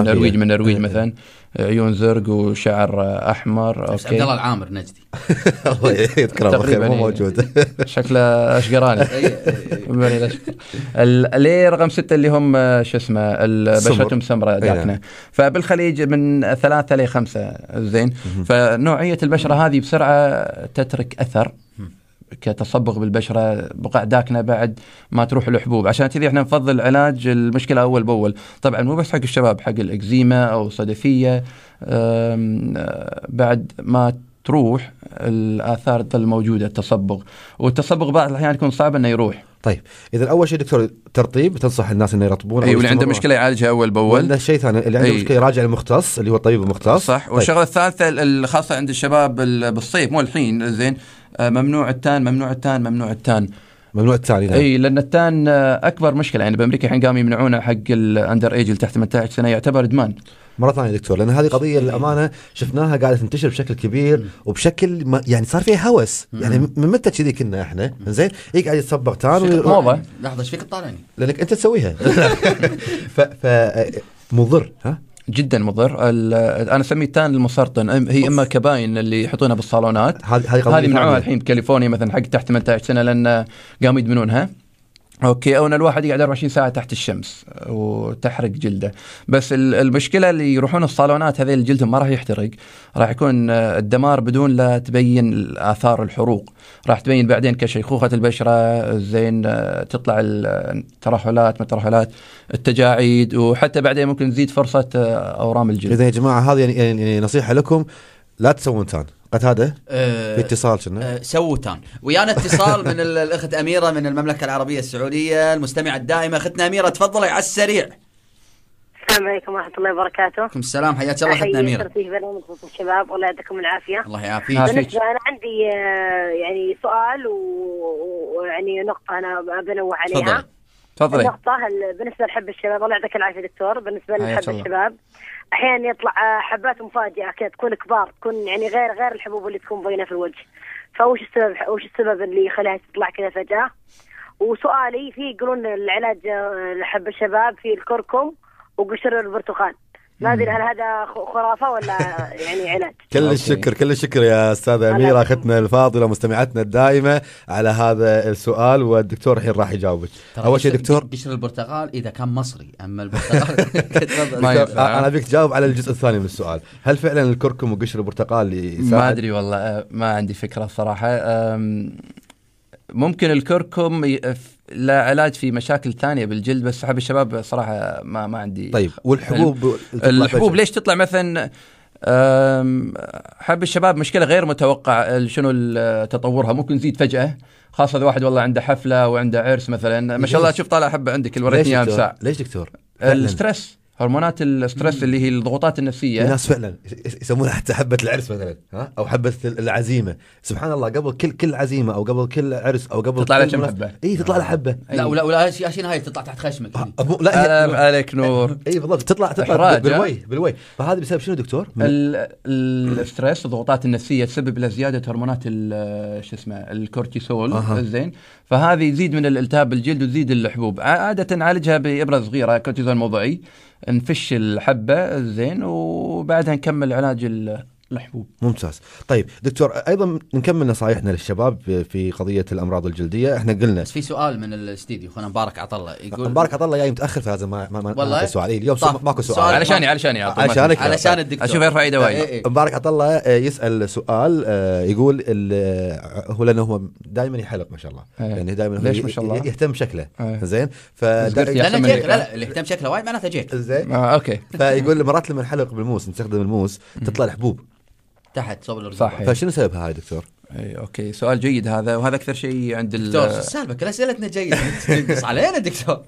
النرويج من النرويج إيه. مثلا عيون زرق وشعر أحمر بس عبد أوكي الله العامر نجدي الله يذكره بالخير مو إيه. موجود شكله أشقراني إيه، بني. ال- ليه رقم ستة اللي هم آه، شو اسمه. بشرتهم سمراء نعم. داكنه فبالخليج من ثلاثة لخمسة زين فنوعية البشرة هذه بسرعة تترك أثر كتصبغ بالبشرة بقع داكنة بعد ما تروح الحبوب. عشان كذي إحنا نفضل علاج المشكلة أول بأول. طبعا مو بس حق الشباب حق الإكزيما أو صدفيه أم، آه، بعد ما تروح الآثار تظل موجوده التصبغ. والتصبغ بعض الأحيان يكون صعب إنه يروح. طيب إذا أول شيء دكتور ترطيب تنصح الناس إنه يرطبون اي واللي عنده؟ مشكلة يعالجها أول بأول. ولا شيء ثاني اللي عنده أي. مشكلة يراجع المختص اللي هو الطبيب المختص. صح. طيب. والشغله الثالثة ال- خاصه عند الشباب ال- بالصيف مو الحين زين ممنوع التان ممنوع التان ممنوع التان. ممنوع الثاني نعم. إي لأن التان آه، أكبر مشكلة. يعني بأمريكا الحين قاموا يمنعونه حق الأندر إيج اللي تحت 18 سنه يعتبر إدمان. مرة ثانية دكتور لأن هذه قضية للأمانة شفناها قاعدة تنتشر بشكل كبير وبشكل ما يعني صار فيها هوس. يعني من متى كذي كنا إحنا؟ زين يقعد يتصبغ تان موضة. لحظة إيش فيك تطالعني؟ لأنك أنت تسويها. ف, ف مضر ها؟ جدا مضر. أنا أسميه المسرطن. هي إما كباين اللي يحطونها بالصالونات. هذه هذه منعوها. الحين بكاليفورنيا مثلا حق تحت 18 سنة لأن قاموا يدمنونها. أوكي أو إن الواحد يقعد 24 ساعة تحت الشمس وتحرق جلده. بس ال- المشكلة اللي يروحون الصالونات هذيل جلدهم ما راح يحترق. راح يكون آه، الدمار بدون لا تبين آثار الحروق. راح تبين بعدين كشيخوخة البشرة زين آه، تطلع الترهلات ما الترهلات التجاعيد وحتى بعدين ممكن تزيد فرصة آه، أورام الجلد. إذا يا جماعة هذه يعني, يعني نصيحة لكم لا تسوون تان. قتاده آه، في اتصال كنا. آه، سووا تان. ويانا اتصال من ال- الأخت أميرة من المملكة العربية السعودية المستمعة الدائمة. أختنا أميرة تفضلي على السريع. السلام عليكم ورحمة الله وبركاته. عليكم السلام. حياك الله أختنا أميرة. أحيي في برنامج صوت الشباب. والله يعطيكم العافية. الله يعافيك. عافيك. بالنسبة أنا عندي آه، يعني سؤال ويعني نقطة أنا بنوه عليها. تفضلي. تفضلي. النقطة ال- بالنسبة لحب الشباب الله يعطيك العافية دكتور. بالنسبة لحب الله. الشباب أحيانا يطلع آه، حبات مفاجئة كذا تكون كبار تكون يعني غير غير الحبوب اللي تكون باينة في الوجه. فوش السبب وش السبب اللي يخليها تطلع كذا فجأة؟ وسؤالي في يقولون العلاج آه، لحب الشباب في الكركم وقشر البرتقال. ما أدري هل هذا خ- خرافة ولا يعني علاج. كل. الشكر كل الشكر يا أستاذة أميرة اختنا الفاضلة مستمعتنا الدائمة على هذا السؤال. والدكتور الحين راح يجاوبك. أول شيء دكتور. قشر البرتقال إذا كان مصري أما البرتقال. ما ينفع. أنا أبيك تجاوب على الجزء الثاني من السؤال. هل فعلا الكركم وقشر البرتقال يساعد ما أدري والله ما عندي فكرة الصراحة. ممكن الكركم لا علاج في مشاكل ثانية بالجلد بس حب الشباب صراحة ما ما عندي طيب والحبوب الحبوب؟ ليش تطلع مثلا حب الشباب مشكلة غير متوقع شنو تطورها ممكن تزيد فجأة خاصة إذا واحد والله عنده حفلة وعنده عرس مثلا ما شاء الله؟ شوف طالع حبه عندك اللي ليش وريتني اياها دكتور؟ ساعة ليش دكتور؟ فعلاً. هرمونات ال stress اللي هي الضغوطات النفسية. ناس فعلا يس- يسمونها حتى حبة العرس مثلا ها؟ أو حبة العزيمة. سبحان الله قبل كل كل عزيمة أو قبل كل عرس أو قبل تطلع لها كم حبة؟ إي تطلع لها حبة. لا ولا ولا شيء عشان هاي تطلع تحت خشمك. آه، مو- لا هي آه، عليك نور. إي بالضبط. تطلع تطلع بالوي بالوي. فهذا بسبب شنو دكتور؟ ال stress الضغوطات النفسية تسبب إلى زيادة هرمونات شو اسمه الكورتيسول. زين. فهذه يزيد من الالتهاب بالجلد وتزيد الحبوب. عادة نعالجها بإبرة صغيرة كورتيزون موضعي نفش الحبة زين وبعدها نكمل علاج الحبوب ممتاز طيب دكتور أيضا نكمل نصائحنا للشباب في قضية الأمراض الجلدية إحنا قلنا بس في سؤال من الاستديو أخونا مبارك عطله يقول مبارك عطا الله جاي متأخر فلازم ما ما, ما والله؟ سؤال إيه، اليوم ماكو سؤال سؤال- علشاني علشاني. تنسى. علشان الدكتور أشوف يرفع ايده وايد إيه، إيه. مبارك عطا الله آه، يسأل سؤال آه، يقول ال- آه، هو لأنه هو دائما يحلق ما شاء الله إيه. يعني دائما ليش ما شاء الله؟ يهتم بشكله إيه. زين ف لا لا اللي يهتم شكله وايد معناته جيك زين أوكي فيقول مرات لما نحلق بالموس نستخدم الموس تطلع الحبوب تحت صوب الرقبة صح. إيه. فشنو سببها هاي دكتور؟ إي أوكي سؤال جيد هذا وهذا أكثر شيء عند ال- دكتور شو السالفة كل أسئلتنا جيدة تنقص علينا دكتور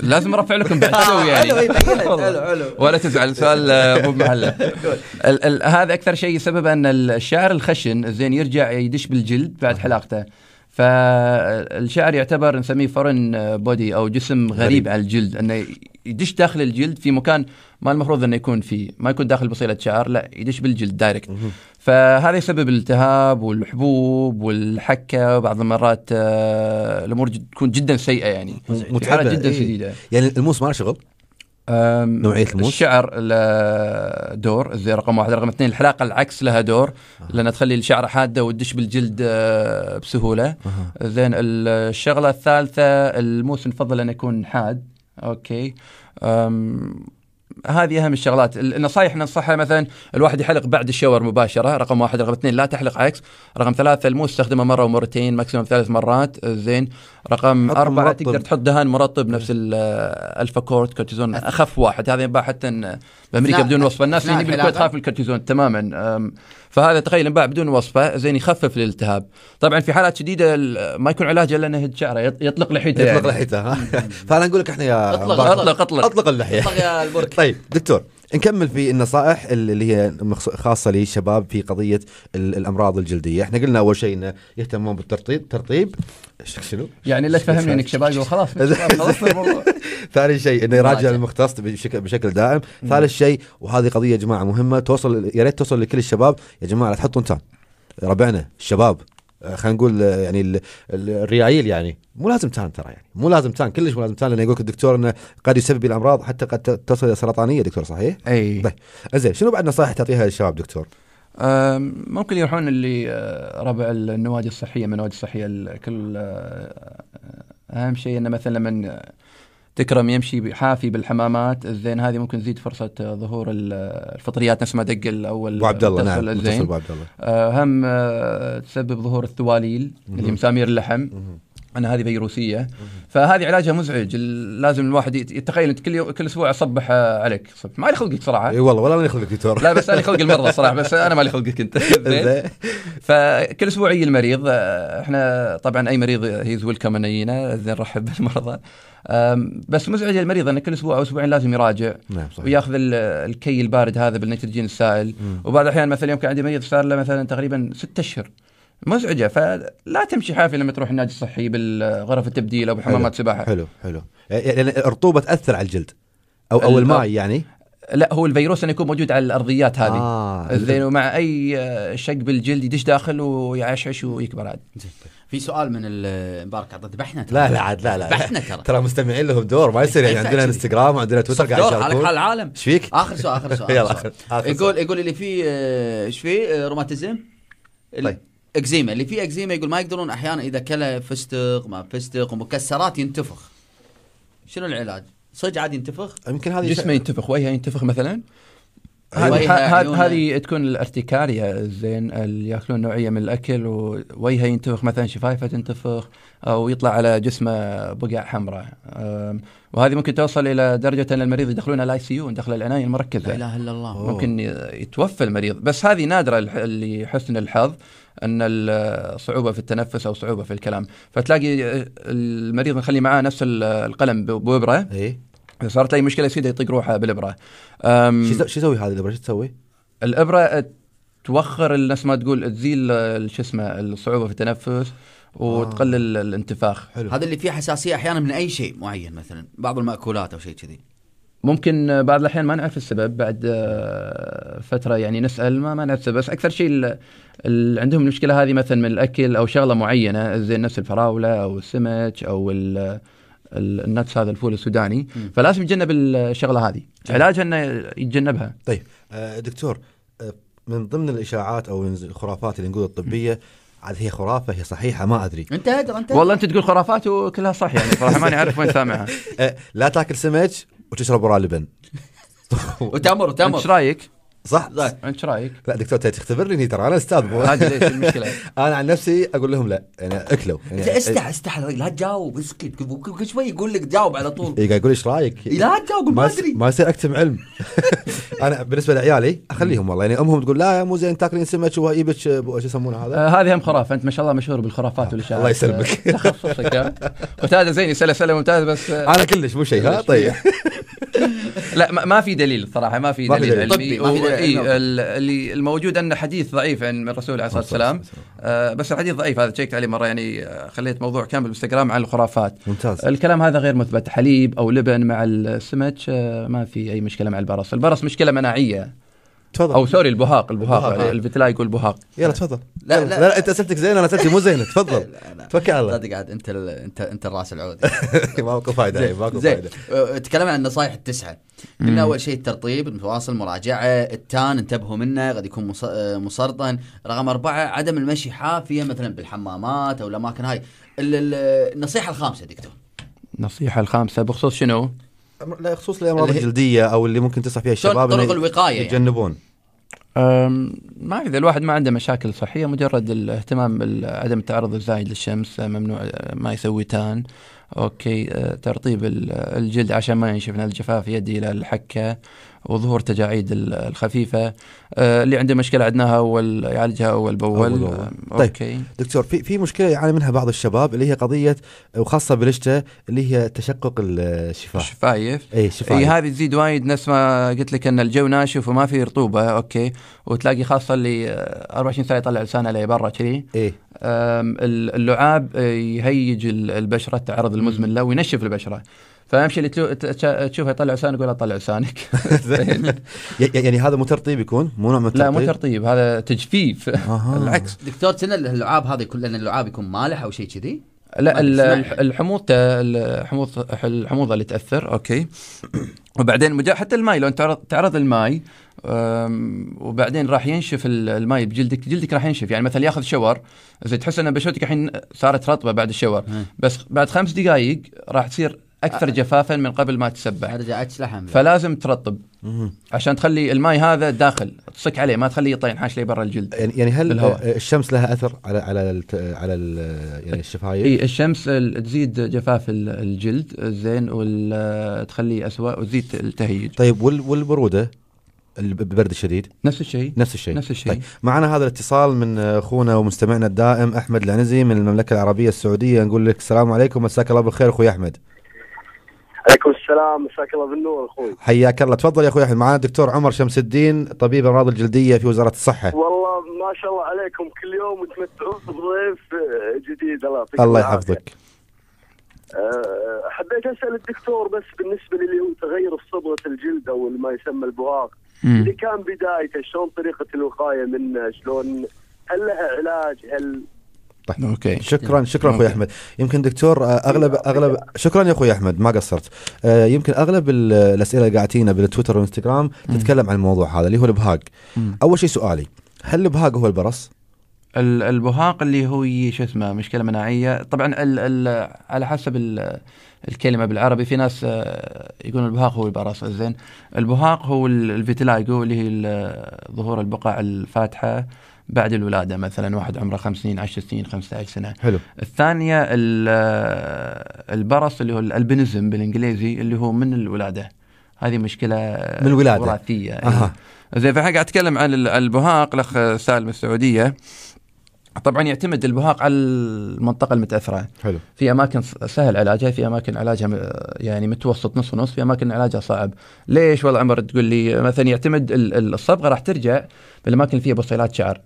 لازم أرفع لكم بعد حلو يعني حلو، يبين لك. حلو، حلو. ولا تزعل سؤال آه، مو بمحله ال- ال- هذا أكثر شيء سبب أن الشعر الخشن زين يرجع يدش بالجلد بعد حلاقته فالشعر يعتبر نسميه foreign body أو جسم غريب, غريب. على الجلد أنه يدش داخل الجلد في مكان ما المفروض إنه يكون فيه ما يكون داخل بصيلة شعر لا يدش بالجلد direct فهذا يسبب الالتهاب والحبوب والحكة وبعض المرات آه، الأمور جد- تكون جدا سيئة يعني في جدا إيه. شديدة. يعني الموس ما له شغل؟ أم، نوعية الموس؟ الشعر له دور زي رقم واحد. رقم اثنين الحلاقة العكس لها دور لأنها تخلي الشعر حادة وتدش بالجلد آه، بسهولة. زين الشغلة الثالثة الموس نفضل إنه يكون حاد. أوكي. هذه أهم الشغلات. ال- النصائح ننصحها مثلا الواحد يحلق بعد ال shower مباشرة رقم واحد رقم اثنين لا تحلق عكس. رقم ثلاثة الموس استخدمه مرة ومرتين maximum ثلاث مرات. زين. رقم أربعة مرطب. تقدر تحط دهان مرطب نفس ال- Alphacort كورتيزون أخف واحد. هذا ينباع حتى إن بأمريكا بدون وصفة. الناس اللي بالكويت؟ تخاف من الكورتيزون تماما. فهذا تخيل ينباع بدون وصفة. زين يخفف الالتهاب. طبعا في حالات شديدة ال- ما يكون علاج إلا إنه يهد شعره يط- يطلق لحيته. يطلق يعني. لحيته. ها فأنا نقول لك إحنا يا اطلق. اطلق اطلق. اطلق اللحية. اطلق يا البرك طيب دكتور نكمل في النصائح اللي هي خاصة للشباب في قضية ال- الأمراض الجلدية. إحنا قلنا أول شيء إنه يهتمون بالترطيب ترطيب. شنو؟ يعني لا تفهمني إنك شباب. وخلاص ثاني شيء إنه يراجع. المختص بشكل بشكل دائم. ثالث شيء وهذه قضية يا جماعة مهمة توصل يا ريت توصل لكل الشباب. يا جماعة لا تحطوا انتان ربعنا الشباب. خلينا نقول آه، يعني ال- ال- الريايل يعني مو لازم تان ترى يعني مو لازم تان كلش مو لازم تان لأن يقول لك الدكتور إنه قد يسبب الأمراض حتى قد تصل إلى سرطانية دكتور صحيح؟ أي طيب زين شنو بعد نصائح تعطيها للشباب دكتور؟ ممكن يروحون اللي آه، ربع النوادي الصحية من النوادي الصحية ال- كل آه، أهم شيء إنه مثلا لما تكرم يمشي حافي بالحمامات. الزين هذه ممكن تزيد فرصة ظهور ال- الفطريات. نفس ما دق الأول أبو عبد الله نعم الزين. أبو عبد الله. آه، هم آه، تسبب ظهور الثواليل اللي مسامير اللحم. أنا هذه فيروسية. فهذه علاجها مزعج. لازم الواحد يت- يتخيل انت كل كل أسبوع أصبح آه، عليك. صبح. ما لي خلقك صراحة. إي والله ولا أنا يخلق دكتور. لا بس أنا خلق المرضى صراحة بس أنا مالي خلقك أنت. زين. فكل أسبوع يجي المريض آه، إحنا طبعا أي مريض هيز ويلكم أن يجينا. زين نرحب بالمرضى. بس مزعج المريض إنه كل أسبوع أو أسبوعين لازم يراجع. نعم صحيح. وياخذ ال- الكي البارد هذا بالنيتروجين السائل. وبعض الأحيان مثلا يوم كان عندي مريض صار له مثلا تقريبا ست أشهر. مزعجه فلا تمشي حافي لما تروح النادي الصحي بالغرف التبديل أو بحمامات سباحة. حلو حلو. يعني الرطوبة تأثر على الجلد أو أو ال- الماء يعني؟ لا هو الفيروس إنه يكون موجود على الأرضيات هذه. آه. زين. ومع أي شق بالجلد يدش داخل ويعشعش ويكبر عاد. في سؤال من مبارك عطى ذبحنا ترى. لا لا عاد لا لا ذبحنا ترى. ترى مستمعين لهم دور ما يصير يعني عندنا إنستغرام وعندنا تويتر قاعد دور حالك حال العالم. إيش فيك؟ آخر سؤال آخر سؤال يلا، آخر سؤال. آخر يقول يقول اللي فيه آه، إيش فيه آه، روماتيزم طيب. إكزيما اللي فيه إكزيما يقول ما يقدرون أحيانا إذا كله فستق ما فستق ومكسرات ينتفخ شنو العلاج؟ صدق عاد ينتفخ؟ يمكن هذه جسمه ينتفخ وجهه ينتفخ مثلا. هذه. هذه تكون الارتكاريا زين اللي يأكلون نوعية من الأكل ووجهه ينتفخ مثلا شفايفه تنتفخ أو يطلع على جسمه بقع حمراء وهذه ممكن توصل إلى درجة أن المريض يدخلونه ال ICU داخل العناية المركزة لا إله إلا الله ممكن يتوفى المريض بس هذه نادرة الح- اللي حسن الحظ أن الصعوبه في التنفس أو صعوبة في الكلام. فتلاقي المريض نخلي معاه نفس ال- القلم ب- بوبره اي اذا صارت له اي مشكلة يصير يطق روحه بالإبرة. شو يسوي- شو يسوي هذه الإبرة؟ شو تسوي؟ الإبرة توخر نفس ما تقول تزيل شو اسمه الصعوبة في التنفس وتقلل الانتفاخ. حلو. هذا اللي فيه حساسية أحيانا من أي شيء معين مثلا بعض المأكولات أو شيء كذي. ممكن بعض الأحيان ما نعرف السبب بعد آه، فترة يعني نسأل ما ما نعرف السبب بس أكثر شيء ال- ال- عندهم المشكلة هذه مثلا من الأكل أو شغلة معينة زي نفس الفراولة أو السمك أو ال- ال- النتس هذا الفول السوداني. فلازم يتجنب الشغلة هذه. علاجها أنه يتجنبها. طيب آه، دكتور آه، من ضمن الإشاعات أو الخرافات اللي نقول الطبية عاد هي خرافة هي صحيحة ما أدري. انت ادري انت والله أنت تقول خرافات وكلها صح يعني صراحة ماني عارف وين سامعها. لا تاكل سمك وتشرب وراه لبن وتمر انت إيش وتمر رأيك؟ صح؟ صح. انت إيش رأيك؟ لا دكتور تختبرني ترى أنا أستاذ هذه ليش المشكلة؟ أنا عن نفسي أقول لهم لا يعني أكلوا يعني استح استح لا تجاوب اسكت كل شوي يقول لك جاوب على طول اي قاعد يقول إيش رأيك؟ لا تجاوب ما أدري ما يصير أكتم علم أنا بالنسبة لعيالي أخليهم والله يعني أمهم تقول لا يا مو زين تاكلين سمك ويبك شو يسمونه هذا آه هذه هم خرافة أنت ما شاء الله مشهور بالخرافات والاشاعات الله يسلمك. آه، تخصصك؟ وهذا زين يسال اسئله ممتاز بس آه، أنا كلش مو شيء ها. طيب لا ما- ما في دليل صراحة ما في دليل دليل. علمي. طبي، ما في دليل إي، علمي. ال- اللي الموجود انه حديث ضعيف عن الرسول عليه الصلاة والسلام. آه بس الحديث ضعيف هذا check ت عليه مرة يعني آه، خليت موضوع كامل بالإنستغرام عن الخرافات. ممتاز. الكلام هذا غير مثبت حليب أو لبن مع السمك آه، ما في أي مشكلة مع البرص. البرص مشكلة مناعية. تفضل. أو sorry البهاق البهاق البهاق، آه. ال vitiligo البهاق يلا تفضل. لا، لا. لا. لا, أنت أسئلتك زينة أنا أسئلتي مو زينة. تفضل. توكل على الله. صدق عاد أنت ال... أنت أنت الرأس العود ماكو فائده ماكو زين. فائده أه، تكلمنا عن النصائح التسعة. قلنا أول شيء الترطيب المتواصل مراجعة ال tan انتبهوا منه قد يكون مص- أه، مسرطن رقم أربعة عدم المشي حافية مثلا بالحمامات أو الأماكن هاي. ال- ال- النصيحة الخامسة دكتور. النصيحة الخامسة بخصوص شنو؟ لا خصوص الأمراض الجلدية أو اللي ممكن تصح فيها الشباب طرق إنه الوقاية يعني. يتجنبون. أم، ما اذا الواحد ما عنده مشاكل صحية مجرد الاهتمام بعدم التعرض الزايد للشمس ممنوع ما يسوي tan. أوكي أه، ترطيب ال- الجلد عشان ما ينشف الجفاف يؤدي إلى الحكة. وظهور تجاعيد ال- الخفيفة. أه، اللي عنده مشكلة عندنا اول يعالجها اول باول أول بأول. أه، طيب. أوكي. دكتور في في مشكلة يعاني منها بعض الشباب اللي هي قضية وخاصة بالشتاء اللي هي تشقق الشفاه شفايف اي شفاه اي هذه تزيد وايد. نفس ما قلت لك إن الجو ناشف وما في رطوبة. أوكي. وتلاقي خاصة اللي أه، 24 ساعة يطلع لسانه لبرا كذي. ال- اللعاب آه، يهيج ال- البشرة التعرض المزمن له وينشف البشرة. فأمشي اللي تشوفه يطلع لسانك ولا طلع لسانك. زين. ي- يعني هذا مو ترطيب يكون؟ مو نوع من لا مو ترطيب هذا تجفيف. العكس. دكتور كنا اللعاب هذا يكون لأن اللعاب يكون مالح أو شيء كذي؟ لا ما ال- تسمع. الح- الحموض الحموض الحموضه اللي تأثر أوكي. وبعدين مجا حتى الماي لو انت تعرض- تعرض الماي وبعدين راح ينشف ال- الماي بجلدك جلدك راح ينشف. يعني مثلا ياخذ shower زي تحس ان بشرتك الحين صارت رطبة بعد ال shower. بس بعد خمس دقائق راح تصير أكثر أ- جفافا من قبل ما تسبح. أرجع اتشلحم فلازم ترطب. عشان تخلي الماي هذا داخل. تصك عليه ما تخليه يطيح حاش لي برا الجلد. يعني يعني هل بالهواء. الشمس لها أثر على على الت- على ال- يعني الشفايف؟ اي الشمس ال- تزيد جفاف ال- الجلد زين وتخليه اسوء وتزيد التهيج. طيب وال- والبرودة؟ البرد الشديد؟ نفس الشيء. نفس الشيء. نفس الشيء. طيب معنا هذا الاتصال من أخونا ومستمعنا الدائم أحمد العنزي من المملكة العربية السعودية نقول لك السلام عليكم مساك الله بالخير أخوي أحمد. عليكم السلام مساك الله بالنور أخوي. حياك الله. تفضل يا أخوي أحمد. معنا الدكتور عمر شمس الدين طبيب الأمراض الجلدية في وزارة الصحة. والله ما شاء الله عليكم. كل يوم تمتعون بضيف آه، جديد. الله يعطيك الله. يحفظك. آه، حبيت أسأل الدكتور بس بالنسبة للي هو تغير صبغه الجلد أو ما يسمى البهاق اللي كان بدايته شلون طريقة الوقاية منه؟ شلون؟ هل لها علاج؟ هل أوكي. شكرا شكرا أخوي. أحمد. يمكن دكتور آه، اغلب اغلب شكرا يا أخوي أحمد ما قصرت. آه، يمكن أغلب ال- الأسئلة اللي قاعدتينا بالتويتر والإنستغرام تتكلم عن الموضوع هذا اللي هو البهاق. مم. أول شيء سؤالي هل البهاق هو البرص؟ ال- البهاق اللي هو شو اسمه مشكلة مناعية. طبعا ال ال على حسب ال الكلمة بالعربي في ناس آه، يقولون البهاق هو البرص. زين. البهاق هو ال- ال vitiligo اللي هي ظهور البقع الفاتحة. بعد الولادة مثلا واحد عمره خمس سنين 10 سنين 15 سنة. حلو. الثانية ال- البرص اللي هو الالبينزم بالإنجليزي اللي هو من الولادة. هذه مشكلة من الولادة. وراثية. أها. زين فاحنا قاعد أتكلم عن ال- البهاق الأخ سالم السعودية. طبعا يعتمد البهاق على المنطقة المتأثرة. حلو. في أماكن سهل علاجها في أماكن علاجها يعني متوسط نص ونص في أماكن علاجها صعب. ليش؟ والله عمر تقول لي مثلا يعتمد ال- ال- الصبغة راح ترجع بالأماكن اللي فيها بصيلات شعر.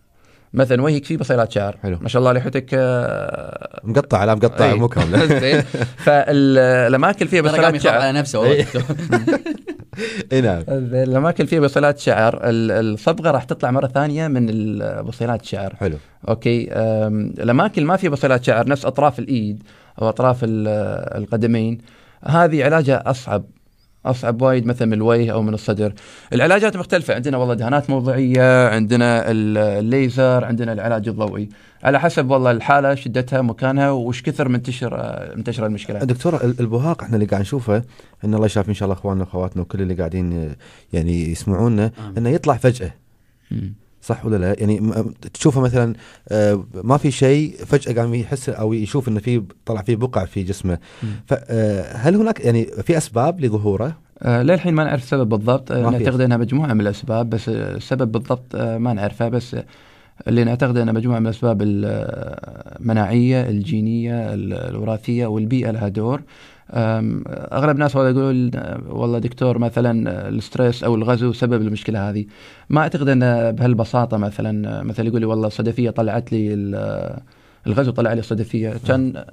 مثلا وجهك فيه بصيلات شعر. حلو. ما شاء الله لحيتك آه، مقطع لا مقطع أي. مو كامله زين. فالاماكن اللي فيها بصيلات شعر. على نفسه والله. إي نعم. الاماكن اللي فيها بصيلات شعر. ال- الصبغة راح تطلع مرة ثانية من بصيلات الشعر حلو. أوكي. الاماكن اللي ما فيها بصيلات شعر نفس أطراف الإيد أو أطراف ال- القدمين. هذه علاجها أصعب. أصعب وايد مثلا من الوجه أو من الصدر. العلاجات مختلفة. عندنا والله دهانات موضعية عندنا ال- الليزر عندنا العلاج الضوئي. على حسب والله الحالة شدتها مكانها وش كثر منتشر منتشره المشكلة. دكتور ال- البهاق إحنا اللي قاعد نشوفه إن الله يشافي إن شاء الله إخواننا وأخواتنا وكل اللي قاعدين يعني يسمعونا إنه يطلع فجأة. صح ولا لا؟ يعني تشوفه مثلا آه، ما في شيء فجأة قام يحس أو يشوف إنه في طلع فيه بقع في جسمه. فهل هناك يعني في أسباب لظهوره؟ آه للحين ما نعرف السبب بالضبط. آه نعتقد إنها مجموعة من الأسباب بس آه، السبب بالضبط آه ما نعرفه. بس آه، اللي نعتقد إنها مجموعة من الأسباب المناعية الجينية ال- الوراثية والبيئة لها دور. أغلب الناس والله يقولون آه، والله دكتور مثلا الستريس أو الغزو سبب المشكلة هذه. ما أعتقد إن بهالبساطة مثلا مثلا يقول لي والله الصدفيه طلعت لي ال- الغزو طلع لي الصدفيه كان.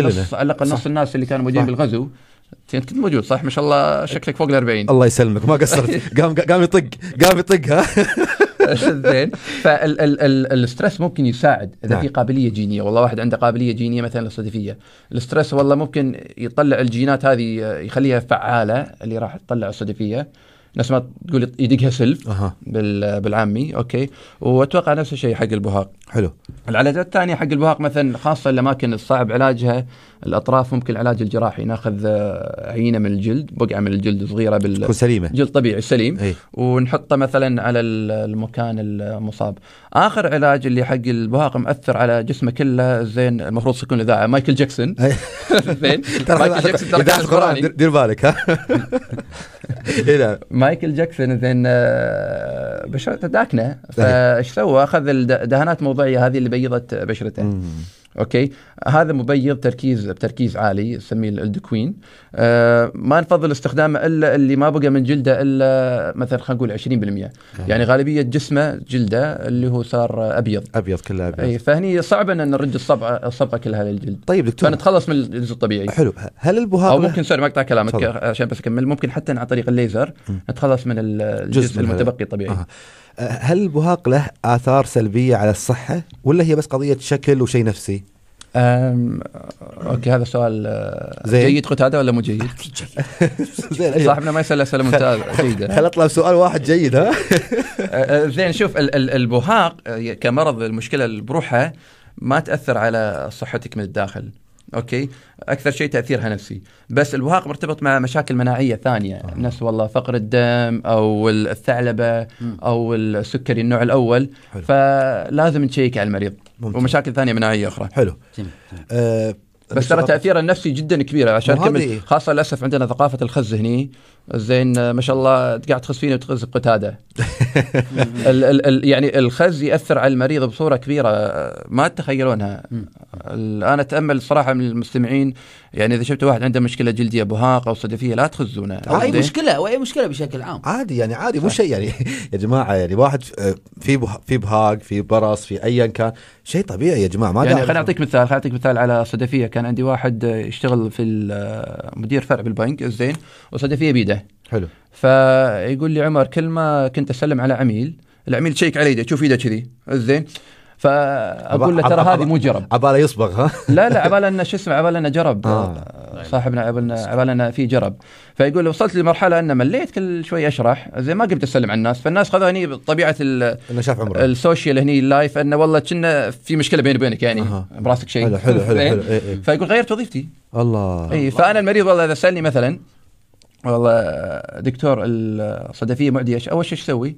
نص على الأقل نص. الناس اللي كانوا موجودين. بالغزو انت كنت موجود صح؟ ما شاء الله شكلك فوق ال 40 الله يسلمك ما قصرت. قام قام يطق قام يطق ها؟ زين. فال stress ممكن يساعد. إذا نعم. في قابلية جينية والله واحد عنده قابلية جينية مثلا للصدفيه ال stress والله ممكن يطلع الجينات هذه يخليها فعالة اللي راح تطلع الصدفيه نفس ما تقول يدقها self بال- بالعامي أوكي. وأتوقع نفس الشيء حق البهاق. حلو. العلاجات الثانية حق البهاق مثلا خاصة الأماكن الصعب علاجها الأطراف ممكن العلاج الجراحي نأخذ آه، عينة من الجلد بقعة من الجلد صغيرة بال تكون سليمة. جلد طبيعي سليم. اي ونحطه مثلا على ال- المكان المصاب. آخر علاج اللي حق البهاق مأثر على جسمه كله زين المفروض يكون إذاعة مايكل جاكسون. أي. زين. مايكل جاكسون دير بالك ها. نعم مايكل جاكسون زين آه، بشرته داكنه فايش سوى؟ أخذ الدهانات موضعية هذه اللي بيضت بشرته. أوكي؟ هذا مبيض تركيز بتركيز عالي نسميه ال Benoquin آه ما نفضل استخدامه إلا اللي ما بقى من جلده إلا مثلا خلينا نقول 20% يعني غالبية جسمه جلده اللي هو صار أبيض. أبيض كله أبيض. اي فهني صعب إن نرد الصبغه الصبغه كلها للجلد. طيب دكتور. فنتخلص من الجزء الطبيعي. حلو. هل البهاق أو ممكن sorry مقطع كلامك تفضل. عشان بس أكمل. ممكن حتى عن طريق الليزر نتخلص من ال- الجزء. المتبقي الطبيعي. آه. آه، هل البهاق له آثار سلبية على الصحة ولا هي بس قضية شكل وشيء نفسي؟ أم... أوكي هذا سؤال آه، زين. جيد قتاده ولا مو جيد؟ زين أيوه. صاحبنا ما يسأل أسئلة ممتازة جيدة خل أطلب سؤال واحد جيد ها؟ آه، زين شوف ال- ال- البهاق آه، كمرض المشكلة اللي بروحها ما تأثر على صحتك من الداخل أوكي؟ أكثر شيء تأثيرها نفسي. بس البهاق مرتبط مع مشاكل مناعية ثانية. نفس والله فقر الدم أو الثعلبة أو السكري النوع الأول. حلو. فلازم نشيك على المريض. ممتاز. ومشاكل ثانية مناعية أخرى. حلو. جميل. آه بس ترى تاثيره النفسي جدا كبير عشان كمل. خاصة للأسف عندنا ثقافة الخز هني. زين ما شاء الله قاعد تخز فيني وتخز بقتادة. ال ال ال يعني الخز يأثر على المريض بصورة كبيرة ما تتخيلونها. أنا أتأمل صراحة من المستمعين يعني إذا شفت واحد عنده مشكلة جلدية بهاق أو صدفية لا تخزونه أو أي زين؟ مشكلة أو اي مشكلة بشكل عام. عادي يعني عادي مو شيء يعني. يا جماعة يعني واحد آه، في في بهاق في برص في ايا كان شيء طبيعي يا جماعة ما يعني خليني أعطيك مثال خليني أعطيك مثال على صدفية. كان عندي واحد آه، يشتغل في آه، مدير فرع بالبنك زين وصدفية بيده. حلو. فيقول لي عمر كل ما كنت أسلم على عميل العميل تشيك على يده تشوف ايده كذي زين فأقول له ترى هذه مو جرب عباله يصبغ ها لا لا عبال انه شو اسمه عبال انه جرب آه. صاحبنا عبال عبال انه في جرب فيقول وصلت لمرحلة انه مليت كل شوي أشرح زين ما قمت أسلم على الناس فالناس خذوا هني بطبيعه إنه شاف عمره ال social هني ال life انه والله كنا في مشكلة بيني وبينك يعني أها. براسك شيء حلو حلو حلو؟ حلو. إيه إيه. فيقول غيرت وظيفتي الله اي فأنا المريض والله إذا سألني مثلا والله دكتور الصدفيه معدية أول شيء إيش أسوي؟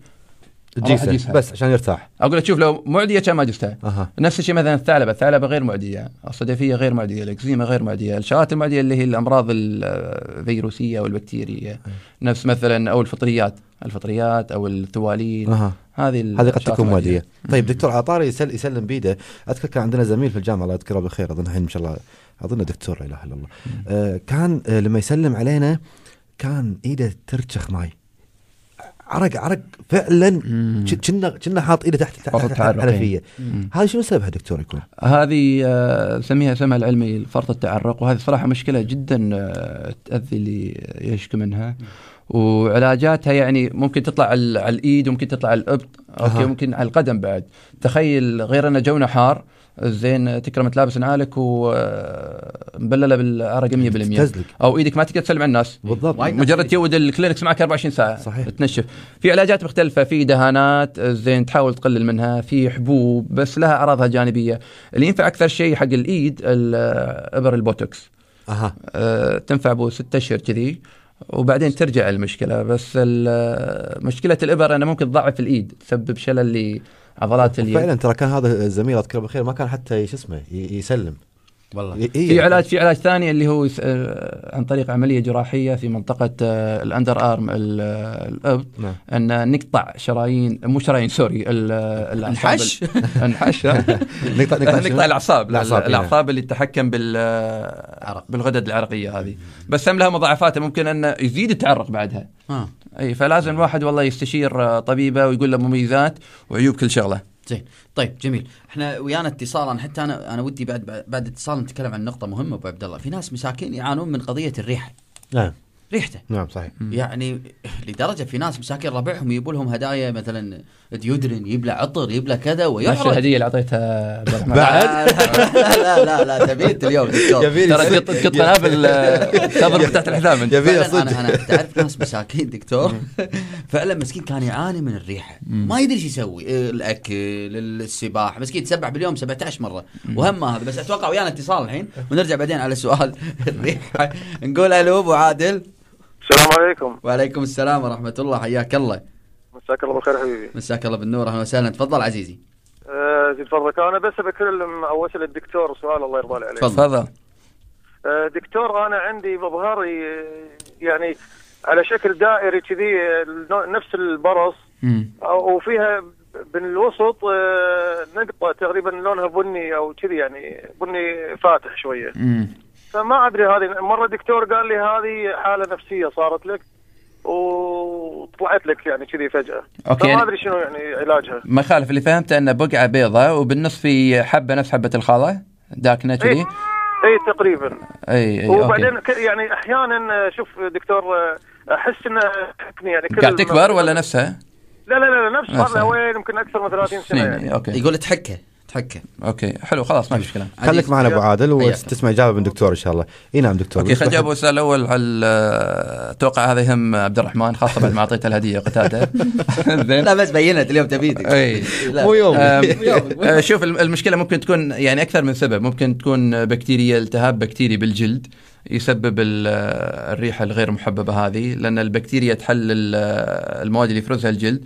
تجيسه. بس عشان يرتاح. أقول له شوف لو معدية كان ما جستها أها. نفس الشيء مثلا الثعلبه الثعلبه غير معدية. الصدفيه غير معدية. الإكزيما غير معدية. الشغلات المعدية اللي هي الأمراض الفيروسية والبكتيرية. نفس مثلا أو الفطريات. الفطريات أو الثوالين أها. هذه هذه قد تكون. معدية. طيب دكتور عطاري يسل يسلم بيده. أذكر كان عندنا زميل في الجامعة الله يذكره بالخير. أظن الحين ما شاء الله أظن دكتور لا إله إلا الله. آه كان آه لما يسلم علينا كان إيده ترتشخ ماي. عرق عرق فعلا كنا كنا حاط ايده تحت تحت, فرط تحت التعرق، الحنفية. هذا شنو سببها دكتور يكون؟ هذه نسميها اسمها العلمي فرط التعرق وهذه صراحة مشكلة جدا آه، تأذي اللي يشكو منها وعلاجاتها يعني ممكن تطلع على الإيد وممكن تطلع على الأبط أوكي. ممكن على القدم بعد تخيل غير أن جونا حار زين تكرم تلابس نعالك ومبلله بالعرق 100% تزلق أو إيدك ما تقدر تسلم على الناس. بالضبط. مجرد تجود الكلينكس معك 24 ساعة. صحيح. تنشف. في علاجات مختلفة في دهانات زين تحاول تقلل منها. في حبوب بس لها أعراضها جانبية. اللي ينفع أكثر شيء حق الإيد ال- إبر البوتوكس. أها. أه، تنفع بو ست أشهر كذي. وبعدين ترجع المشكلة. بس ال- مشكلة الإبر انه ممكن تضعف الإيد تسبب شلل لعضلات اليد فعلا ترى كان هذا الزميل الله يذكره بالخير ما كان حتى شو اسمه يسلم والله إيه. في علاج في علاج ثاني اللي هو آه، عن طريق عملية جراحية في منطقة آه، ال underarm ال- آه، الابط نعم. أن نقطع شرايين مو شرايين sorry ال- الأعصاب انحش؟ ال- انحش ها؟ نقطع نقطع الأعصاب إيه. الأعصاب اللي تتحكم بال بالغدد العرقية هذه بس هم لها مضاعفات ممكن انه يزيد التعرق بعدها ها إي فلازم الواحد والله يستشير آه، طبيبه ويقول له مميزات وعيوب كل شغلة. زين. طيب جميل. إحنا ويانا اتصال أنا حتى أنا أنا ودي بعد بعد اتصال نتكلم عن نقطة مهمة أبو عبد الله. في ناس مساكين يعانون من قضية الريحة. نعم. ريحته. نعم صحيح. يعني لدرجة في ناس مساكين ربعهم يجيبوا لهم هدايا مثلا ديودرين يبلع عطر يبلع كذا نفس ويحرق الهدية اللي أعطيتها الرحمن. لا لا لا لا تبيت اليوم دكتور. ترى قط قط قنابل تضرب تحت الحزام. انت أنا أنا تعرف ناس مساكين دكتور؟ فعلا مسكين كان يعاني من الريحة. ما يدري إيش يسوي. الأكل السباحة. مسكين تسبح باليوم 17 مرة. وهم هذا بس أتوقع ويانا اتصال الحين. ونرجع بعدين على سؤال الريحة. نقول ألو أبو عادل. السلام عليكم. وعليكم السلام ورحمة الله. حياك الله. مساك الله بالخير حبيبي. مساك الله بالنور. أهلا وسهلا. تفضل عزيزي. آه، زين فضلك أنا بس بكلم أو اسال الدكتور سؤال الله يرضى عليه. تفضل. آه، دكتور أنا عندي بظهري آه، يعني على شكل دائري كذي آه، نفس البرص. أو- وفيها بالوسط آه، نقطة تقريبا لونها بني أو كذي يعني بني فاتح شوية. مم. فما أدري هذه. مرة دكتور قال لي هذه حالة نفسية صارت لك وطلعت لك يعني كذي فجأة. أوكي، فما يعني- أدري شنو يعني علاجها. ما يخالف اللي فهمته أنه بقعة بيضاء وبالنص في حبة نفس حبة الخاله داكنه كذي اي اي تقريبا. اي اي وبعدين أوكي ك- يعني أحيانا شوف دكتور أحس إنه يعني كل قاعد تكبر ولا نفسها؟ لا لا لا نفس صار نفسها. وين؟ يمكن أكثر من 30 سنة سنين يعني. إي، أوكي. يقول تحكه تحكه أوكي حلو خلاص ما في مشكلة. خليك معنا أبو عادل. وتسمع إجابة من دكتور إن شاء الله. إي نعم دكتور أوكي خلينا نجاوب السؤال الأول على أتوقع هذا يهم عبد الرحمن خاصة بعد ما أعطيته الهدية قتاده. لا بس بينت اليوم تبيدك إي. مو يوم. أم، آه، شوف الم- المشكلة ممكن تكون يعني أكثر من سبب. ممكن تكون بكتيريا التهاب بكتيري بالجلد يسبب ال- الريحة الغير محببة هذه لأن البكتيريا تحلل ال- المواد اللي يفرزها الجلد.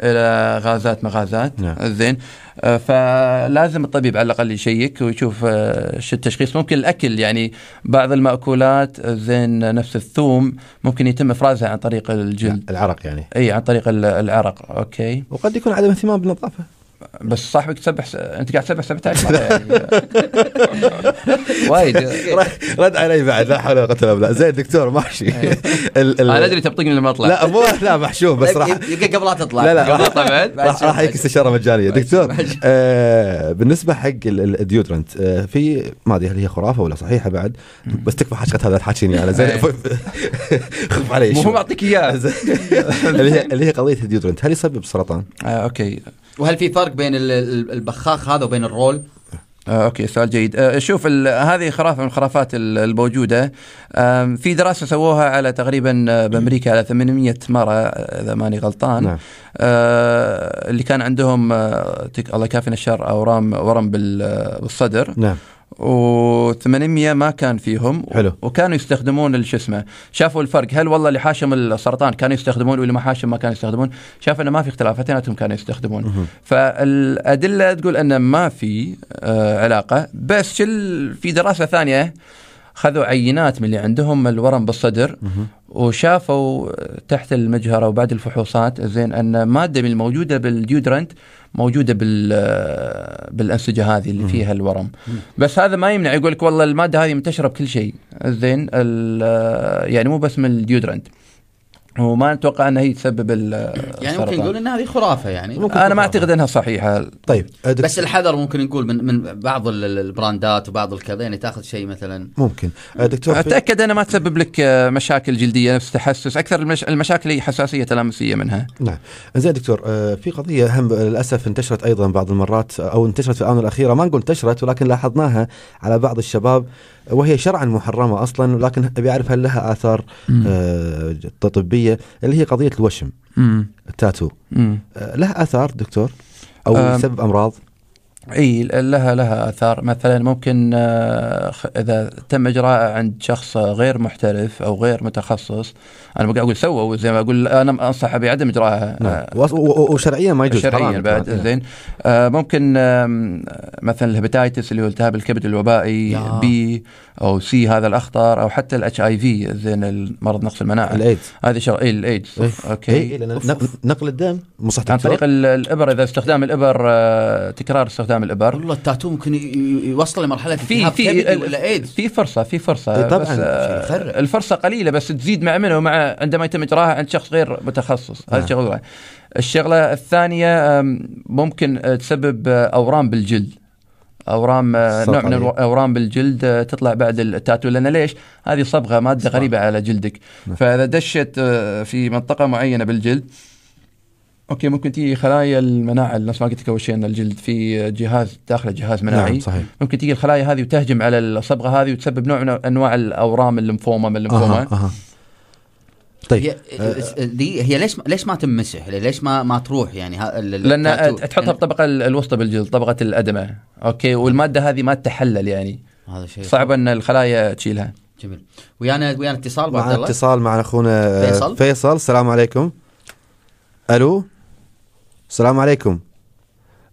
إلى غازات مغازات نعم. زين. آه، فلازم الطبيب على الأقل يشيك ويشوف آه، شو التشخيص. ممكن الأكل يعني بعض المأكولات زين نفس الثوم ممكن يتم إفرازها عن طريق الجلد. العرق يعني. إي عن طريق ال- العرق. okay. وقد يكون عدم اهتمام بالنظافة. بس صاحبك تسبح س... انت قاعد تسبح 17 مره يعني وايد. رد علي بعد لا حول ولا قوة إلا بالله. زين دكتور ماشي. ال- ال- أنا أدري تبطقني لما اطلع لا مو لا محشوم بس راح يبقى قبل لا تطلع. لا لا قبل راح اطلع بعد. راح راح يجيك استشاره مجانية. دكتور آه بالنسبة حق ال- ال- ال deodorant آه في ما أدري هل هي خرافة ولا صحيحة بعد بس تكفى حشقه هذا تحاكيني أنا. زين إيه. خف علي. مو. معطيك إياه. زين. اللي هي اللي هي قضية ال deodorant هل يسبب سرطان؟ آه، okay. وهل في فرق بين ال- ال- البخاخ هذا وبين ال roll؟ آه، okay سؤال جيد. آه، شوف ال- هذه خرافه من الخرافات ال- الموجودة. آم، في دراسة سووها على تقريبا آه، بأمريكا على 800 مرة آه، إذا ماني غلطان. نعم. آه، اللي كان عندهم آه، تك- الله يكافينا الشر اورام ورم بال- آه، بالصدر. نعم. و800 ما كان فيهم. حلو. وكانوا يستخدمون شو اسمه شافوا الفرق. هل والله اللي حاشم السرطان كانوا يستخدمون واللي ما حاشم ما كانوا يستخدمون؟ شاف إنه ما في اختلاف اثنيناتهم كانوا يستخدمون. فالأدلة تقول إنه ما في آه علاقة بس في دراسة ثانية خذوا عينات من اللي عندهم الورم بالصدر وشافوا تحت المجهر وبعد الفحوصات زين أن مادة من الموجودة بال deodorant موجودة بال بالأنسجة هذه اللي فيها الورم. بس هذا ما يمنع يقول لك والله المادة هذه منتشرة بكل شيء زين يعني مو بس من ال deodorant. وما نتوقع أنها هي تسبب ال- يعني ممكن. نقول ان هذه خرافة يعني. أنا ما أعتقد إنها صحيحة. طيب دكتور- بس الحذر ممكن نقول من من بعض ال- ال- البراندات وبعض الكذا يعني تاخذ شيء مثلا. ممكن. آه، دكتور أتأكد إنها ما تسبب لك آه، مشاكل جلدية نفس تحسس أكثر المش... المشاكل هي حساسية تلامسية منها. نعم. زين دكتور آه، في قضية هم للأسف انتشرت أيضا بعض المرات أو انتشرت في الآونة الأخيرة. ما نقول انتشرت ولكن لاحظناها على بعض الشباب. وهي شرعا محرمة أصلا ولكن أبي أعرف هل لها آثار آه، طبيه اللي هي قضية الوشم امم التاتو. امم آه، لها آثار دكتور؟ أو آم، يسبب أمراض؟ إي لها لها آثار. مثلا ممكن آه، إذا تم اجراءه عند شخص غير محترف أو غير متخصص أنا ما قاعد أقول سووا زي ما أقول أنا انصح بعدم إجراءها. نعم. آه، وشرعيا ما يجوز شرعيا بعد طبعاً. زين. آه ممكن مثلا ال hepatitis اللي هو التهاب الكبد الوبائي يا. B أو C هذا الاخطر أو حتى ال HIV زين المرض نقص المناعة. الإيدز. هذه شغل إي الإيدز. إيه. okay. إيه، نقل- الدم مو صح عن؟ طريق ال- الإبر إذا استخدام الإبر تكرار استخدام الإبر والله التاتو ممكن يوصل لمرحلة في في ولا إيدز في فرصة في فرصة إيه طبعاً. بس آه،. الفرصة قليلة بس تزيد مع منه مع عندما يتم اجراءها عند شخص غير متخصص هذه نعم. شغله الشغلة الثانية ممكن آه، تسبب آه، أورام بالجلد أورام آه، نوع من. الاورام بالجلد آه، تطلع بعد التاتو لأن ليش؟ هذه صبغة مادة غريبة على جلدك فإذا دشت آه، في منطقة معينة بالجلد okay ممكن تيجي خلايا المناعة نفس ما قلت لك أول شيء إن الجلد في جهاز داخله جهاز مناعي. نعم صحيح. ممكن تيجي الخلايا هذه وتهجم على الصبغة هذه وتسبب نوع من أنواع الأورام الليمفوما من الليمفوما أها أها. طيب. هي دي هي ليش ليش ما تمسح ليش ما ما تروح يعني؟ ها- ال- ال- لأن؟ تحطها بالطبقه ال- الوسطى بالجلد طبقة الأدمة. okay والمادة هذه ما تتحلل يعني. هذا شيء صعب إن الخلايا تشيلها. جميل. ويانا ويانا اتصال الله؟ اتصال مع أخونا آه، فيصل. فيصل. السلام عليكم. ألو؟ السلام عليكم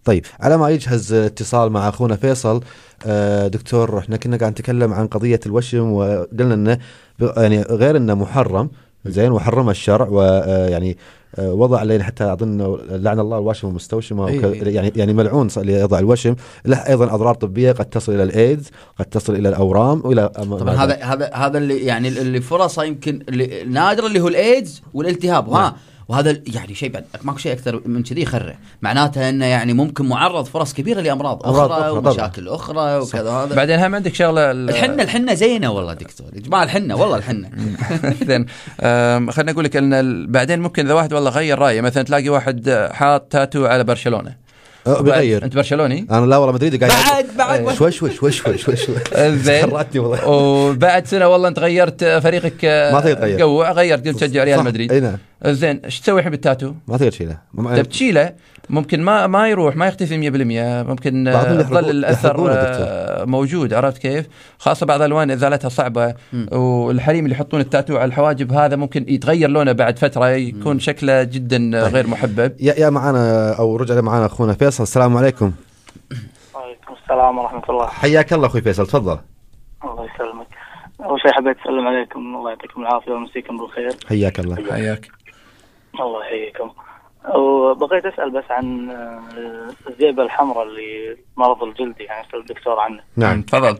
طيب على ما يجهز اتصال مع أخونا فيصل آه، دكتور إحنا كنا قاعد نتكلم عن قضية الوشم وقلنا إنه يعني غير إنه محرم زين وحرمه الشرع ويعني وضع علينا حتى أظن لعن الله الواشم المستوشمه إيه. وكذا- يعني يعني ملعون اللي يضع الوشم له أيضا أضرار طبية قد تصل إلى الإيدز قد تصل إلى الأورام وإلى طبعا هذا هذا هذا اللي يعني اللي فرصه يمكن اللي نادره اللي هو الإيدز والالتهاب نعم. وهذا يعني شيء بعد ماكو شيء أكثر من كذي يخرع. معناته إنه يعني ممكن معرض فرص كبيرة لأمراض أخرى أخرى طبعاً. ومشاكل أخرى وكذا. هذا بعدين هم عندك شغلة ال- الحنه الحنة زينة والله دكتور. يا جماعة الحنه والله الحنة. زين خليني أقول لك إن ال- بعدين ممكن إذا واحد والله غير رأيه مثلا تلاقي واحد حاط تاتو على برشلونة. بيغير. أنت برشلوني؟ أنا لا والله مدريدي قاعد بعد بعد. شوي شوي شوي شوي شوي شوي. زين. خرعتني والله. وبعد سنة والله أنت غيرت فريقك ما تقدر تغير. تقوع غيرت قلت تشجع ريال. مدريد. أي نعم. زين إيش تسوي الحين بالتاتو؟ ما تقدر تشيله. تبي تشيله؟ ممكن ما ما يروح ما يختفي 100% ممكن آه، يظل الأثر آه، موجود. عرفت كيف؟ خاصة بعض الألوان ازالتها صعبة والحريم اللي يحطون التاتو على الحواجب هذا ممكن يتغير لونه بعد فترة يكون شكله جدا آه، غير محبب. يا يا معانا أو رجع معانا أخونا فيصل. السلام عليكم. وعليكم السلام ورحمة الله. حياك الله أخوي فيصل. تفضل. الله يسلمك. أول شيء حبيت أسلم عليكم. الله يعطيكم العافية ويمسيكم بالخير. حياك الله. حياك. الله يحييكم. وبغيت أسأل بس عن آه، الذئبة الحمراء اللي مرض الجلدي يعني أسأل الدكتور عنه. نعم. تفضل.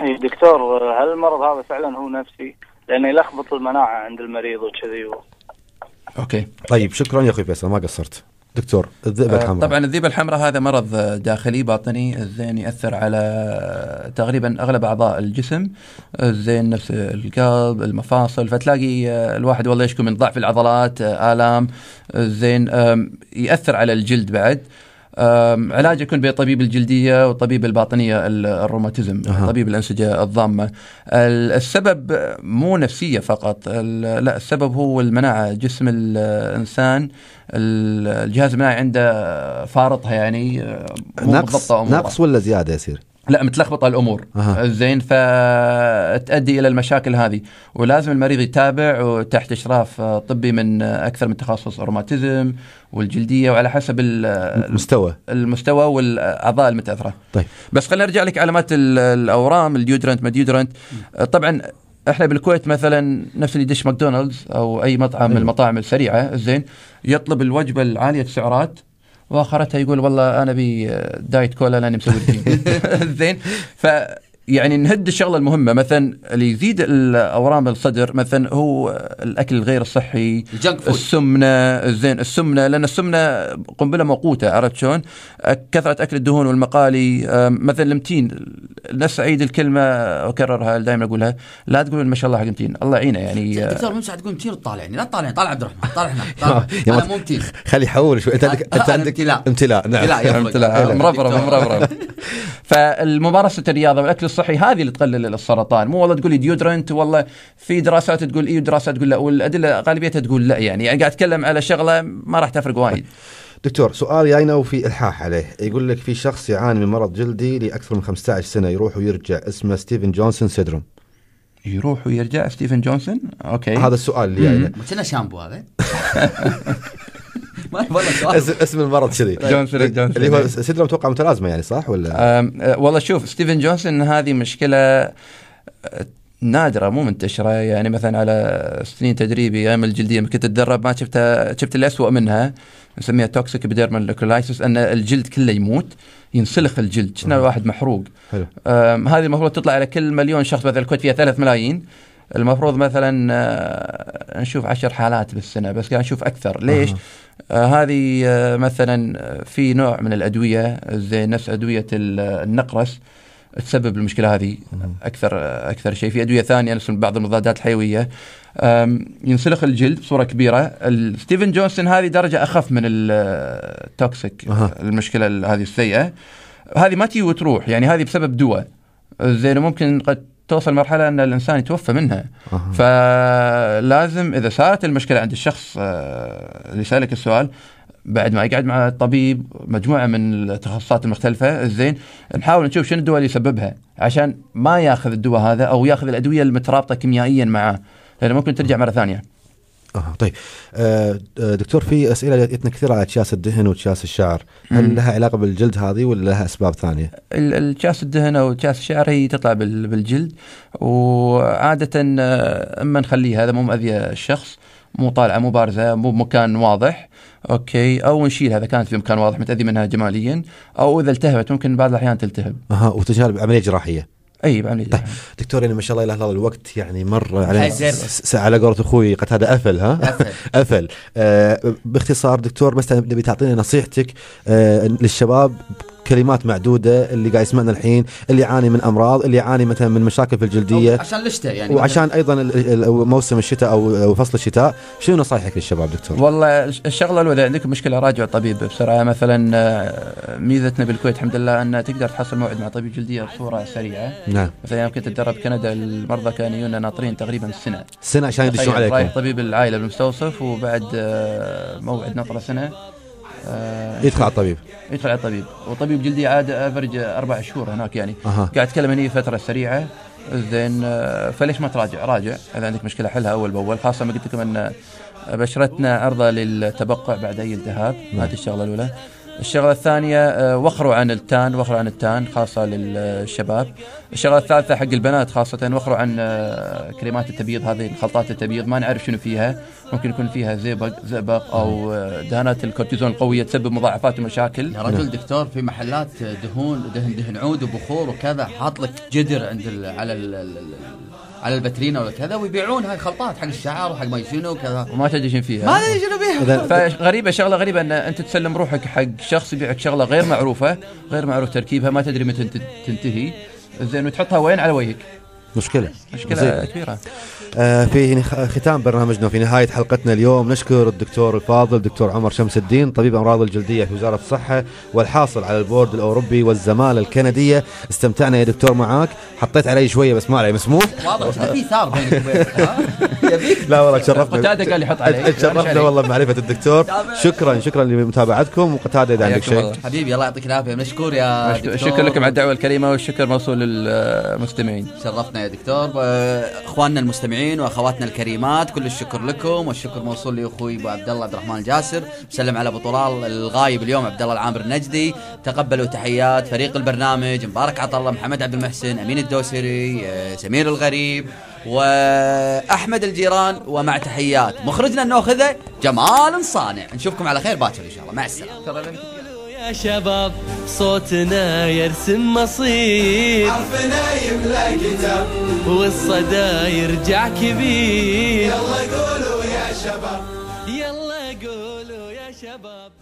إي دكتور هل المرض هذا فعلا هو نفسي؟ لأنه يلخبط المناعة عند المريض وكذي و... أوكي. طيب شكرا يا أخوي فيصل ما قصرت. دكتور الذئبه آه، الحمراء. طبعا الذيبه الحمراء هذا مرض آه، داخلي باطني الزين يأثر على آه، تقريبا أغلب أعضاء الجسم. الزين نفس القلب المفاصل فتلاقي الواحد والله يشكو من ضعف العضلات آلام. الزين آم، يأثر على الجلد بعد. علاج يكون بين طبيب الجلدية وطبيب الباطنية ال- الروماتيزم أها. طبيب الأنسجة الضامة ال- السبب مو نفسية فقط لا السبب هو المناعة جسم الإنسان ال- الجهاز المناعي عنده فارطها يعني مو نقص. نقص ولا زيادة يصير لا متلخبطة الأمور. أها. زين فتؤدي إلى المشاكل هذه. ولازم المريض يتابع تحت إشراف طبي من أكثر من تخصص روماتيزم والجلدية وعلى حسب ال- المستوى المستوى والأعضاء المتأثرة. طيب. بس خلينا نرجع لك علامات ال- الأورام ال deodorant ما deodorant. طبعا إحنا بالكويت مثلا نفس اللي يدش ماكدونالدز أو أي مطعم من المطاعم السريعة زين يطلب الوجبة العالية السعرات واخرتها يقول والله أنا أبي آه، diet cola لأني مسوي زين. ف يعني نهد الشغلة المهمة مثلا اللي يزيد الأورام الصدر مثلا هو الأكل الغير الصحي. السمنة زين السمنة لأن السمنة قنبلة موقوتة عرفت شلون؟ كثرة أكل الدهون والمقالي مثلا المتين نفس اعيد الكلمة أكررها دائما أقولها لا تقولون ما شاء الله حق متين الله يعينه يعني آه، دكتور مو مساعد تقول متين تطالعني لا تطالعني طالع عبد الرحمن طالع هنا طالع. يا أنا مو متين خلي يحول شوي أنت عندك أنت عندك امتلاء. امتلاء نعم امتلاء مربرب. مربرب فالممارسة الرياضة والأكل الصحي هذه اللي تقلل السرطان. مو والله تقول لي ديودرنت والله في دراسات تقول اي ودراسات تقول لا والأدلة غالبيتها تقول لا يعني. يعني قاعد أتكلم على شغلة ما راح تفرق وايد. دكتور سؤال جاينا وفي إلحاح عليه. يقول لك في شخص يعاني من مرض جلدي لأكثر من 15 سنة يروح ويرجع اسمه ستيفن جونسون syndrome يروح ويرجع ستيفن جونسون؟ okay. هذا السؤال اللي جاينا كنه شامبو هذا. ما سؤال اسم, اسم المرض كذي. جونسون جونسون اللي هو syndrome أتوقع متلازمة يعني صح؟ ولا؟ أه، والله شوف ستيفن جونسون هذه مشكلة أه، نادرة مو منتشرة. يعني مثلا على سنين تدريبي أيام الجلدية كنت أتدرب ما شفتها شفت اللي اسوء منها نسميها toxic epidermal necrolysis أن الجلد كله يموت ينسلخ الجلد. كنه الواحد محروق. حلو. هذه المفروض تطلع على كل مليون شخص مثلا الكويت فيها ثلاث ملايين. المفروض مثلا آه، نشوف عشر حالات بالسنة بس قاعد نشوف أكثر. ليش؟ آه هذه آه مثلا آه، في نوع من الأدوية زي نفس ال- النقرس. تسبب المشكلة هذه أكثر آه، أكثر شيء. في أدوية ثانية نفس بعض المضادات الحيوية. آم، ينسلخ الجلد بصورة كبيرة. ال- ستيفن جونسون هذه درجة أخف من ال toxic أها. المشكلة ال- هذه السيئة. هذه ما تجي وتروح يعني هذه بسبب دواء. زين ممكن قد توصل مرحلة أن الإنسان يتوفى منها أها. فلازم إذا صارت المشكلة عند الشخص آه، اللي سألك السؤال بعد ما يقعد مع الطبيب مجموعة من التخصصات المختلفة زين نحاول نشوف شنو الدواء اللي يسببها عشان ما ياخذ الدواء هذا أو ياخذ الأدوية المترابطة كيميائيا معاه لأنه ممكن ترجع مرة ثانية آه طيب. آه آه، دكتور في أسئلة جتنا كثير على اكياس الدهن واكياس الشعر. هل مم. لها علاقة بالجلد هذه ولا لها أسباب ثانية؟ ال- الكاس الدهن أو كاس الشعر هي تطلع بال- بالجلد. وعادة آه، أما نخليها هذا مو مأذية الشخص مو طالعة مو بارزة مو بمكان واضح أوكي. أو نشيلها إذا كانت في مكان واضح متأذي منها جماليا. أو إذا التهبت ممكن بعض الأحيان تلتهب. أها وتجهل بعمليه جراحية. أي بعمليه طيب دكتور يعني ما شاء الله اله الا الله الوقت يعني مر س- على قولة أخوي قد هذا أفل ها؟ أفل. أفل. آه باختصار دكتور بس نبي تعطينا نصيحتك آه للشباب كلمات معدودة اللي قاعد يسمعنا الحين اللي يعاني من أمراض اللي يعاني مثلا من مشاكل في الجلدية. عشان الشتاء يعني وعشان أيضا ال- ال- موسم الشتاء أو أو فصل الشتاء. شنو نصايحك للشباب دكتور؟ والله الش- الشغلة الأولى اذا عندك مشكلة راجع طبيب بسرعة مثلا آه، ميزتنا بالكويت الحمد لله أن تقدر تحصل موعد مع طبيب جلدية بصورة سريعة. نعم. مثلا يوم كنت اتدرب كندا المرضى كانوا يجونا ناطرين تقريبا سنة. سنة عشان يدشون تخيل رايح طبيب العائلة بالمستوصف وبعد آه، موعد نطره سنة. آه، يدخل على الطبيب. يدخل على الطبيب وطبيب جلدي عاد أفرج أربع شهور هناك يعني. أها. قاعد اتكلم هني فترة سريعة. زين آه، فليش ما تراجع؟ راجع. إذا عندك مشكلة حلها أول بأول. خاصة ما قلت لكم أن بشرتنا عرضة للتبقع بعد أي التهاب. نعم. هذه الشغلة الأولى. الشغلة الثانية آه، وخروا عن التان وخروا عن التان خاصة للشباب. الشغلة الثالثة حق البنات خاصة وخروا عن آه، كريمات التبييض هذه الخلطات التبييض ما نعرف شنو فيها. ممكن يكون فيها زئبق زئبق أو آه، دهانات الكورتيزون القوية تسبب مضاعفات ومشاكل. يا رجل دكتور في محلات دهون دهن دهن عود وبخور وكذا حاط لك جدر عند على ال على البترينا ولا كذا ويبيعون هاي الخلطات حق الشعر وحق ما شنو وكذا. وما تدري شنو فيها. ما أدري شنو بيها فغريبه شغلة غريبة إن أنت تسلم روحك حق شخص يبيعك شغلة غير معروفة غير معروف تركيبها ما تدري متى تنت- تنتهي. زين وتحطها وين؟ على وجهك. مشكلة. مشكلة. كبيرة. في نخ- ختام برنامجنا وفي نهاية حلقتنا اليوم. نشكر الدكتور الفاضل دكتور عمر شمس الدين طبيب أمراض الجلدية في وزارة الصحة والحاصل على البورد الأوروبي والزمالة الكندية. استمتعنا يا دكتور معاك. حطيت علي شوية بس ما علي مسموح؟ واضح في ثار بينك؟ يبيك. لا والله تشرفنا. قتادة قال يحط علي. تشرفنا والله بمعرفة الدكتور. شكرا شكرا لمتابعتكم. وقتادة إذا عندك شيء. حبيبي الله يعطيك العافية. مشكور يا دكتور. شكرا لكم على الدعوة الكريمة والشكر موصول للمستمعين. شرفنا يا دكتور. آه، إخواننا المستمعين. وأخواتنا الكريمات كل الشكر لكم. والشكر موصول لأخوي أبو عبد الله عبد الرحمن الجاسر مسلم على ابو طلال الغايب اليوم عبد الله العامر النجدي. تقبلوا تحيات فريق البرنامج. مبارك عطله محمد عبد المحسن أمين الدوسري سمير الغريب وأحمد الجيران ومع تحيات مخرجنا النوخذه جمال صانع. نشوفكم على خير باكر إن شاء الله. مع السلامة. يا شباب صوتنا يرسم مصير. حرفنا يملأ كتاب. والصدى يرجع كبير. يلا قولوا يا شباب. يلا قولوا يا شباب.